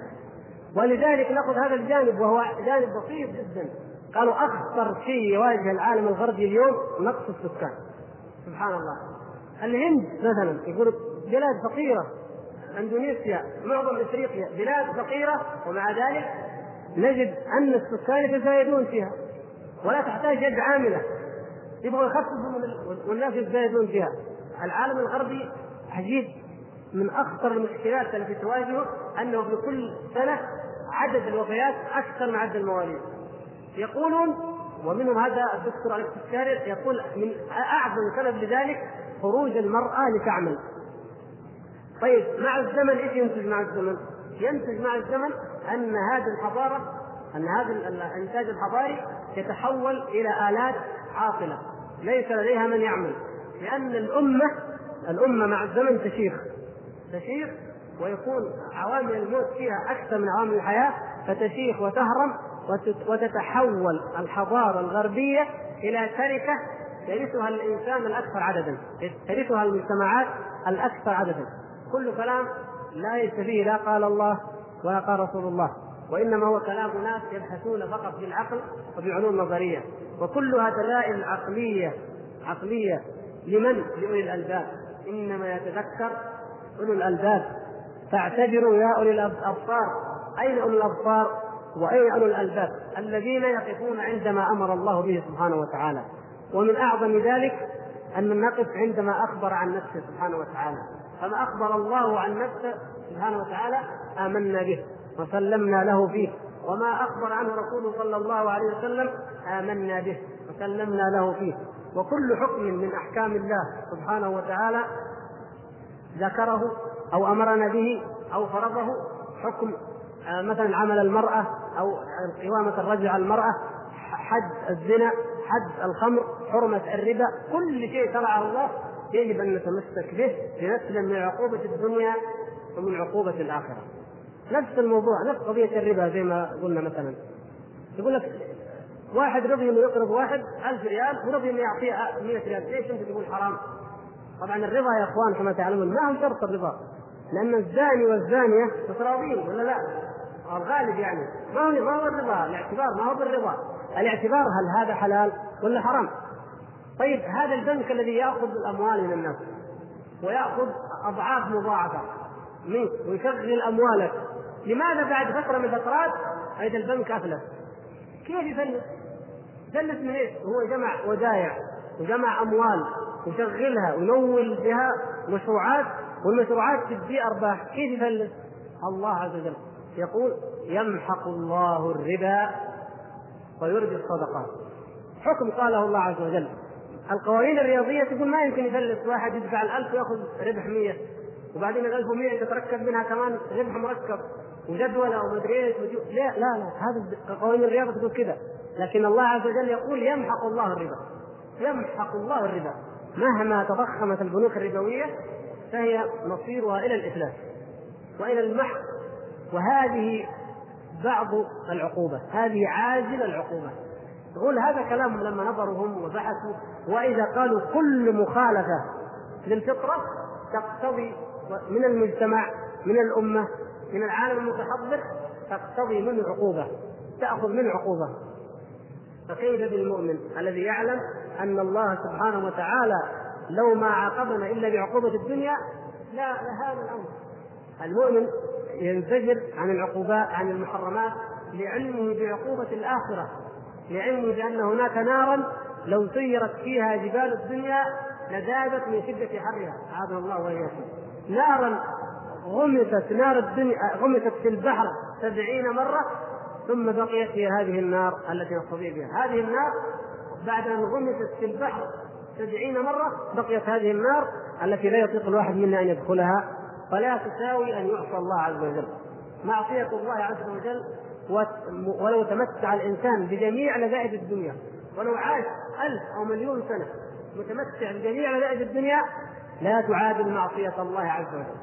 ولذلك نأخذ هذا الجانب وهو جانب بسيط جدا. قالوا أخطر شيء يواجه العالم الغربي اليوم نقص السكان. سبحان الله. الهند مثلا يقول بلاد فقيرة. أندونيسيا معظم إفريقيا بلاد فقيرة ومع ذلك نجد أن السكان يتزايدون فيها ولا تحتاج يد عاملة يبغوا يخففوا والناس يتزايدون فيها. العالم الغربي عجيب من أخطر المشكلات التي تواجهه أنه في كل سنة عدد الوفيات أكثر من عدد المواليد. يقولون ومنهم هذا الدكتور الكسكاري يقول من أعظم سبب لذلك خروج المرأة لتعمل. طيب مع الزمن إيش ينتج مع الزمن؟ ينتج مع الزمن أن هذه الحضارة أن هذا الانتاج الحضاري يتحول إلى آلات عاطله ليس لديها من يعمل. لأن الأمة الأمة مع الزمن تشيخ. تشيخ ويكون عوامل الموت فيها أكثر من عوامل الحياة فتشيخ وتهرم وتتحول الحضارة الغربية إلى تركة يرثها الإنسان الأكثر عددا. ترثها المجتمعات الأكثر عددا. كل كلام لا يستفيه لا قال الله ولا قال رسول الله وإنما هو كلام ناس يبحثون فقط بالعقل وبعلوم نظرية. وكلها دلائل عقليه عقلية لمن؟ لأولي الألباب. إنما يتذكر أولو الألباب. فاعتبروا يا أولي الأبصار. أين أولو الأبصار وأين أولو الألباب؟ الذين يقفون عندما أمر الله به سبحانه وتعالى. ومن أعظم ذلك أن نقف عندما أخبر عن نفسه سبحانه وتعالى. فما أخبر الله عن نفسه سبحانه وتعالى آمنا به وسلمنا له فيه. وما أخبر عنه رسوله صلى الله عليه وسلم آمنا به وسلمنا له فيه. وكل حكم من أحكام الله سبحانه وتعالى ذكره أو أمرنا به أو فرضه حكم آه، مثلا عمل المرأة أو قوامه الرجل على المرأة حد الزنا حد الخمر حرمة الربا كل شيء شرعه الله يجب أن نتمسك به لنسلم من عقوبة الدنيا ومن عقوبة الآخرة. نفس الموضوع نفس قضية الربا زي ما قلنا مثلا. يقول لك واحد رضي انه يقرض واحد ألف ريال ورضي انه يعطيه 100 ريال. ليش أنت تقول حرام؟ طبعا الرضا يا إخوان كما تعلمون ما هو شرط الرضا لأن الزاني والزانية متراضين ولا لا؟ الغالب يعني. ما هو ما هو الرضا الاعتبار ما هو بالرضا الاعتبار هل هذا حلال ولا حرام؟ طيب هذا البنك الذي يأخذ الأموال من الناس ويأخذ أضعاف مضاعفة منك ويشغل أموالك لماذا بعد فترة من الفترات هذا البنك أفلس؟ كيف يفلس؟ فلس من إيش؟ هو جمع ودايع وجمع أموال وشغلها ويمول بها مشروعات والمشروعات تدي أرباح كيف يفلس؟ الله عز وجل يقول يمحق الله الربا ويربي الصدقات حكم قاله الله عز وجل القوانين الرياضية تقول ما يمكن يفلس واحد يدفع الألف ويأخذ ربح 100 وبعدين ال 1100 تتركب منها كمان ربح مركب وجدول أو مدري إيش. لا لا لا. هذا قوانين الرياضة تقول كذا. لكن الله عز وجل يقول يمحق الله الربا. يمحق الله الربا. مهما تضخمت البنوك الربوية فهي مصيرها إلى الإفلاس وإلى المحق. وهذه بعض العقوبة. هذه عاجل العقوبة. يقول هذا كلام لما نظروا هم وبحثوا وإذا قالوا كل مخالفة للفطرة تقتضي من المجتمع من الأمة من العالم المتحضر تقتضي منه عقوبة تأخذ منه عقوبة. فكيف بالمؤمن الذي يعلم أن الله سبحانه وتعالى لو ما عاقبنا إلا بعقوبة الدنيا؟ لا لهذا الأمر. المؤمن ينزجر عن العقوبات عن المحرمات لعلمه بعقوبة الآخرة لعلمه بأن هناك نارا لو سيرت فيها جبال الدنيا لذابت من شدة حرها. أعاذنا الله وإياكم. نارا غمست نار الدنيا غمست في البحر سبعين مرة ثم بقيت هي هذه النار التي نستضيء بها. هذه النار بعد أن غمست في البحر سبعين مرة بقيت هذه النار التي لا يطيق الواحد منا أن يدخلها فلا تساوي أن يعصى الله عز وجل. معصية الله عز وجل ولو تمتع الإنسان بجميع لذائذ الدنيا. ولو عاش ألف أو مليون سنة متمتع بجميع لذائذ الدنيا لا تعادل معصية الله عز وجل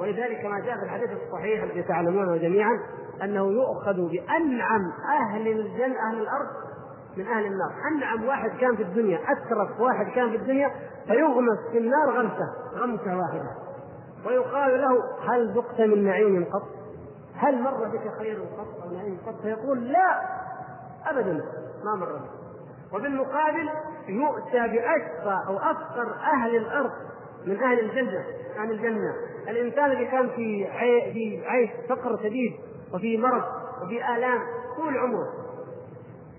ولذلك ما جاء في الحديث الصحيح الذي تعلمونه جميعا أنه يؤخذ بأنعم أهل الجنة أهل الأرض من أهل النار أنعم واحد كان في الدنيا أسرف واحد كان في الدنيا فيغمس في النار غمسة غمسة واحدة ويقال له هل ذقت من نعيم قط؟ هل مر بك خير قط أو نعيم قط؟ فيقول لا ابدا ما مر بي وبالمقابل يؤتى بأشقى أو أفقر أهل الأرض من أهل الجنة عن الجنة الإنسان الذي كان في في عيش فقر شديد وفي مرض وفي آلام طول عمره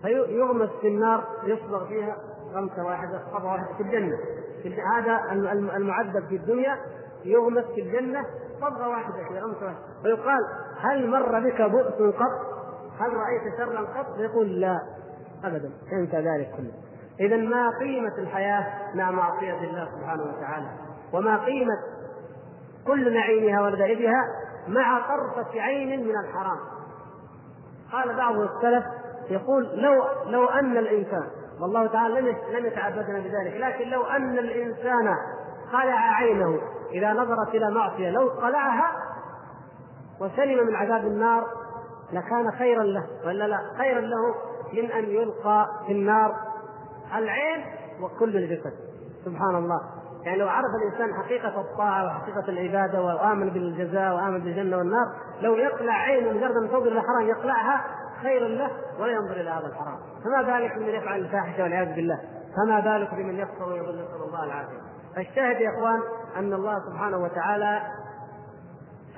فيغمس في النار يصبغ فيها غمسة واحدة قبضه واحدة في الجنة هذا المعذب في الدنيا يغمس في الجنة صبغة واحدة في غمسة واحدة ويقال هل مر بك بؤس قط؟ هل رأيت شرا قط؟ يقول لا أبدا انسى ذلك كله. إذا ما قيمة الحياة؟ مع معصية الله سبحانه وتعالى. وما قيمة كل نعيمها ولذائذها مع طرفة عين من الحرام. قال بعض السلف يقول لو لو أن الإنسان والله تعالى لم لم يتعبدنا بذلك لكن لو أن الإنسان قلع عينه إذا نظرت إلى معصية لو قلعها وسلم من عذاب النار لكان خيرا له ولا لا؟ خيرا له من أن يلقى في النار العين وكل الجسد. سبحان الله يعني لو عرف الإنسان حقيقة الطاعة وحقيقة العبادة وآمن بالجزاء وآمن بالجنة والنار لو يقلع عينه مجرد أن إلى الحرام يقلعها خيرا له ولا ينظر إلى هذا الحرام. فما بالك بمن يفعل الفاحشة والعياذ بالله؟ فما بالك بمن يكفر ويضل نسأل الله العافية. فالشاهد يا إخوان أن الله سبحانه وتعالى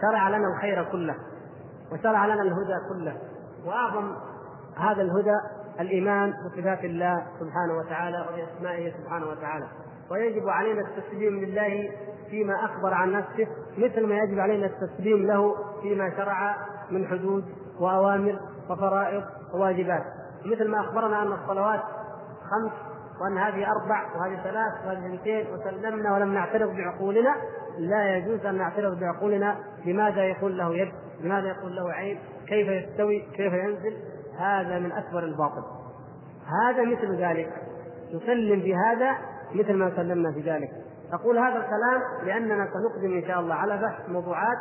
شرع لنا الخير كله وشرع لنا الهدى كله وأعظم هذا الهدى الإيمان بصفات الله سبحانه وتعالى وبأسمائه سبحانه وتعالى ويجب علينا التسليم لله فيما أخبر عن نفسه مثل ما يجب علينا التسليم له فيما شرع من حدود وأوامر وفرائض وواجبات مثل ما أخبرنا أن الصلوات خمس وأن هذه أربع وهذه ثلاث وهذه اثنتين وسلمنا ولم نعترض بعقولنا لا يجوز أن نعترض بعقولنا لماذا يكون له يد؟ لماذا يكون له عين؟ كيف يستوي؟ كيف ينزل؟ هذا من أكبر الباطل. هذا مثل ذلك نسلم بهذا مثل ما سلمنا في ذلك. أقول هذا الكلام لأننا سنقدم إن شاء الله على بحث موضوعات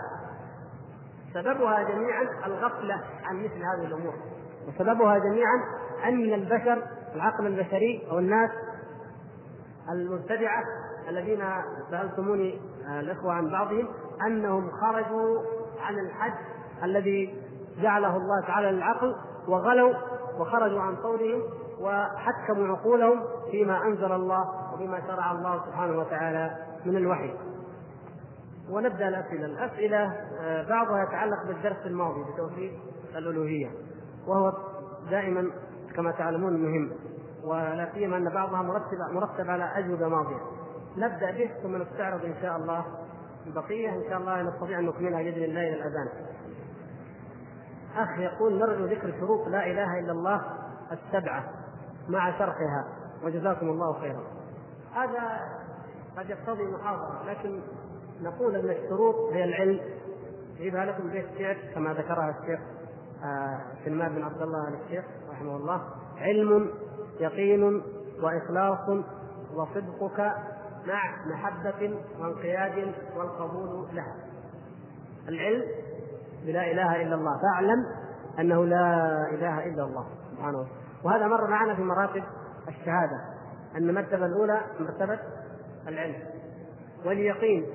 سببها جميعا الغفلة عن مثل هذه الأمور وسببها جميعا أن البشر العقل البشري أو الناس المبتدعة الذين سألتموني الإخوة عن بعضهم أنهم خرجوا عن الحد الذي جعله الله تعالى للعقل وغلوا وخرجوا عن طورهم وحكموا عقولهم فيما أنزل الله وفيما شرع الله سبحانه وتعالى من الوحي. ونبدأ الأسئلة، الأسئلة بعضها يتعلق بالدرس الماضي بتوحيد الألوهية وهو دائما كما تعلمون مهم ولا سيما أن بعضها مرتب مرتب على أجوبة ماضية. نبدأ به ثم نستعرض إن شاء الله البقية إن شاء الله نستطيع أن نكملها بإذن الله إلى الأذان. أخ يقول نرجو ذكر شروط لا إله إلا الله السبعة مع شرحها وجزاكم الله خيرا. هذا قد يقتضي محاضرة لكن نقول أن الشروط هي العلم اجيبها لكم بيت شعر كما ذكرها الشيخ آه، سلمان بن عبد الله آل الشيخ رحمه الله علم يقين وإخلاص وصدقك مع محبة وانقياد والقبول لها. العلم بلا إله إلا الله فاعلم أنه لا إله إلا الله سبحانه وتعالى. وهذا مر معنا في مراتب الشهادة أن المرتبة الأولى مرتبة العلم واليقين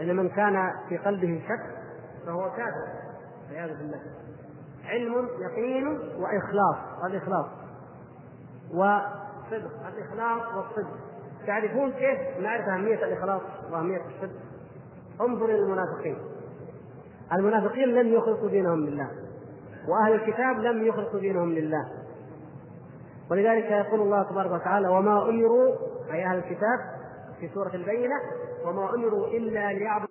ان من كان في قلبه شك فهو كافر والعياذ بالله. علم يقين وإخلاص الإخلاص وصدق الإخلاص والصدق. تعرفون كيف نعرف أهمية الإخلاص وأهمية الصدق؟ انظر المنافقين. المنافقين لم يخلصوا دينهم لله وأهل الكتاب لم يخلصوا دينهم لله. ولذلك يقول الله تبارك وتعالى وما أمروا أي أهل الكتاب في سورة البينة وما أمروا إلا ليعبدوا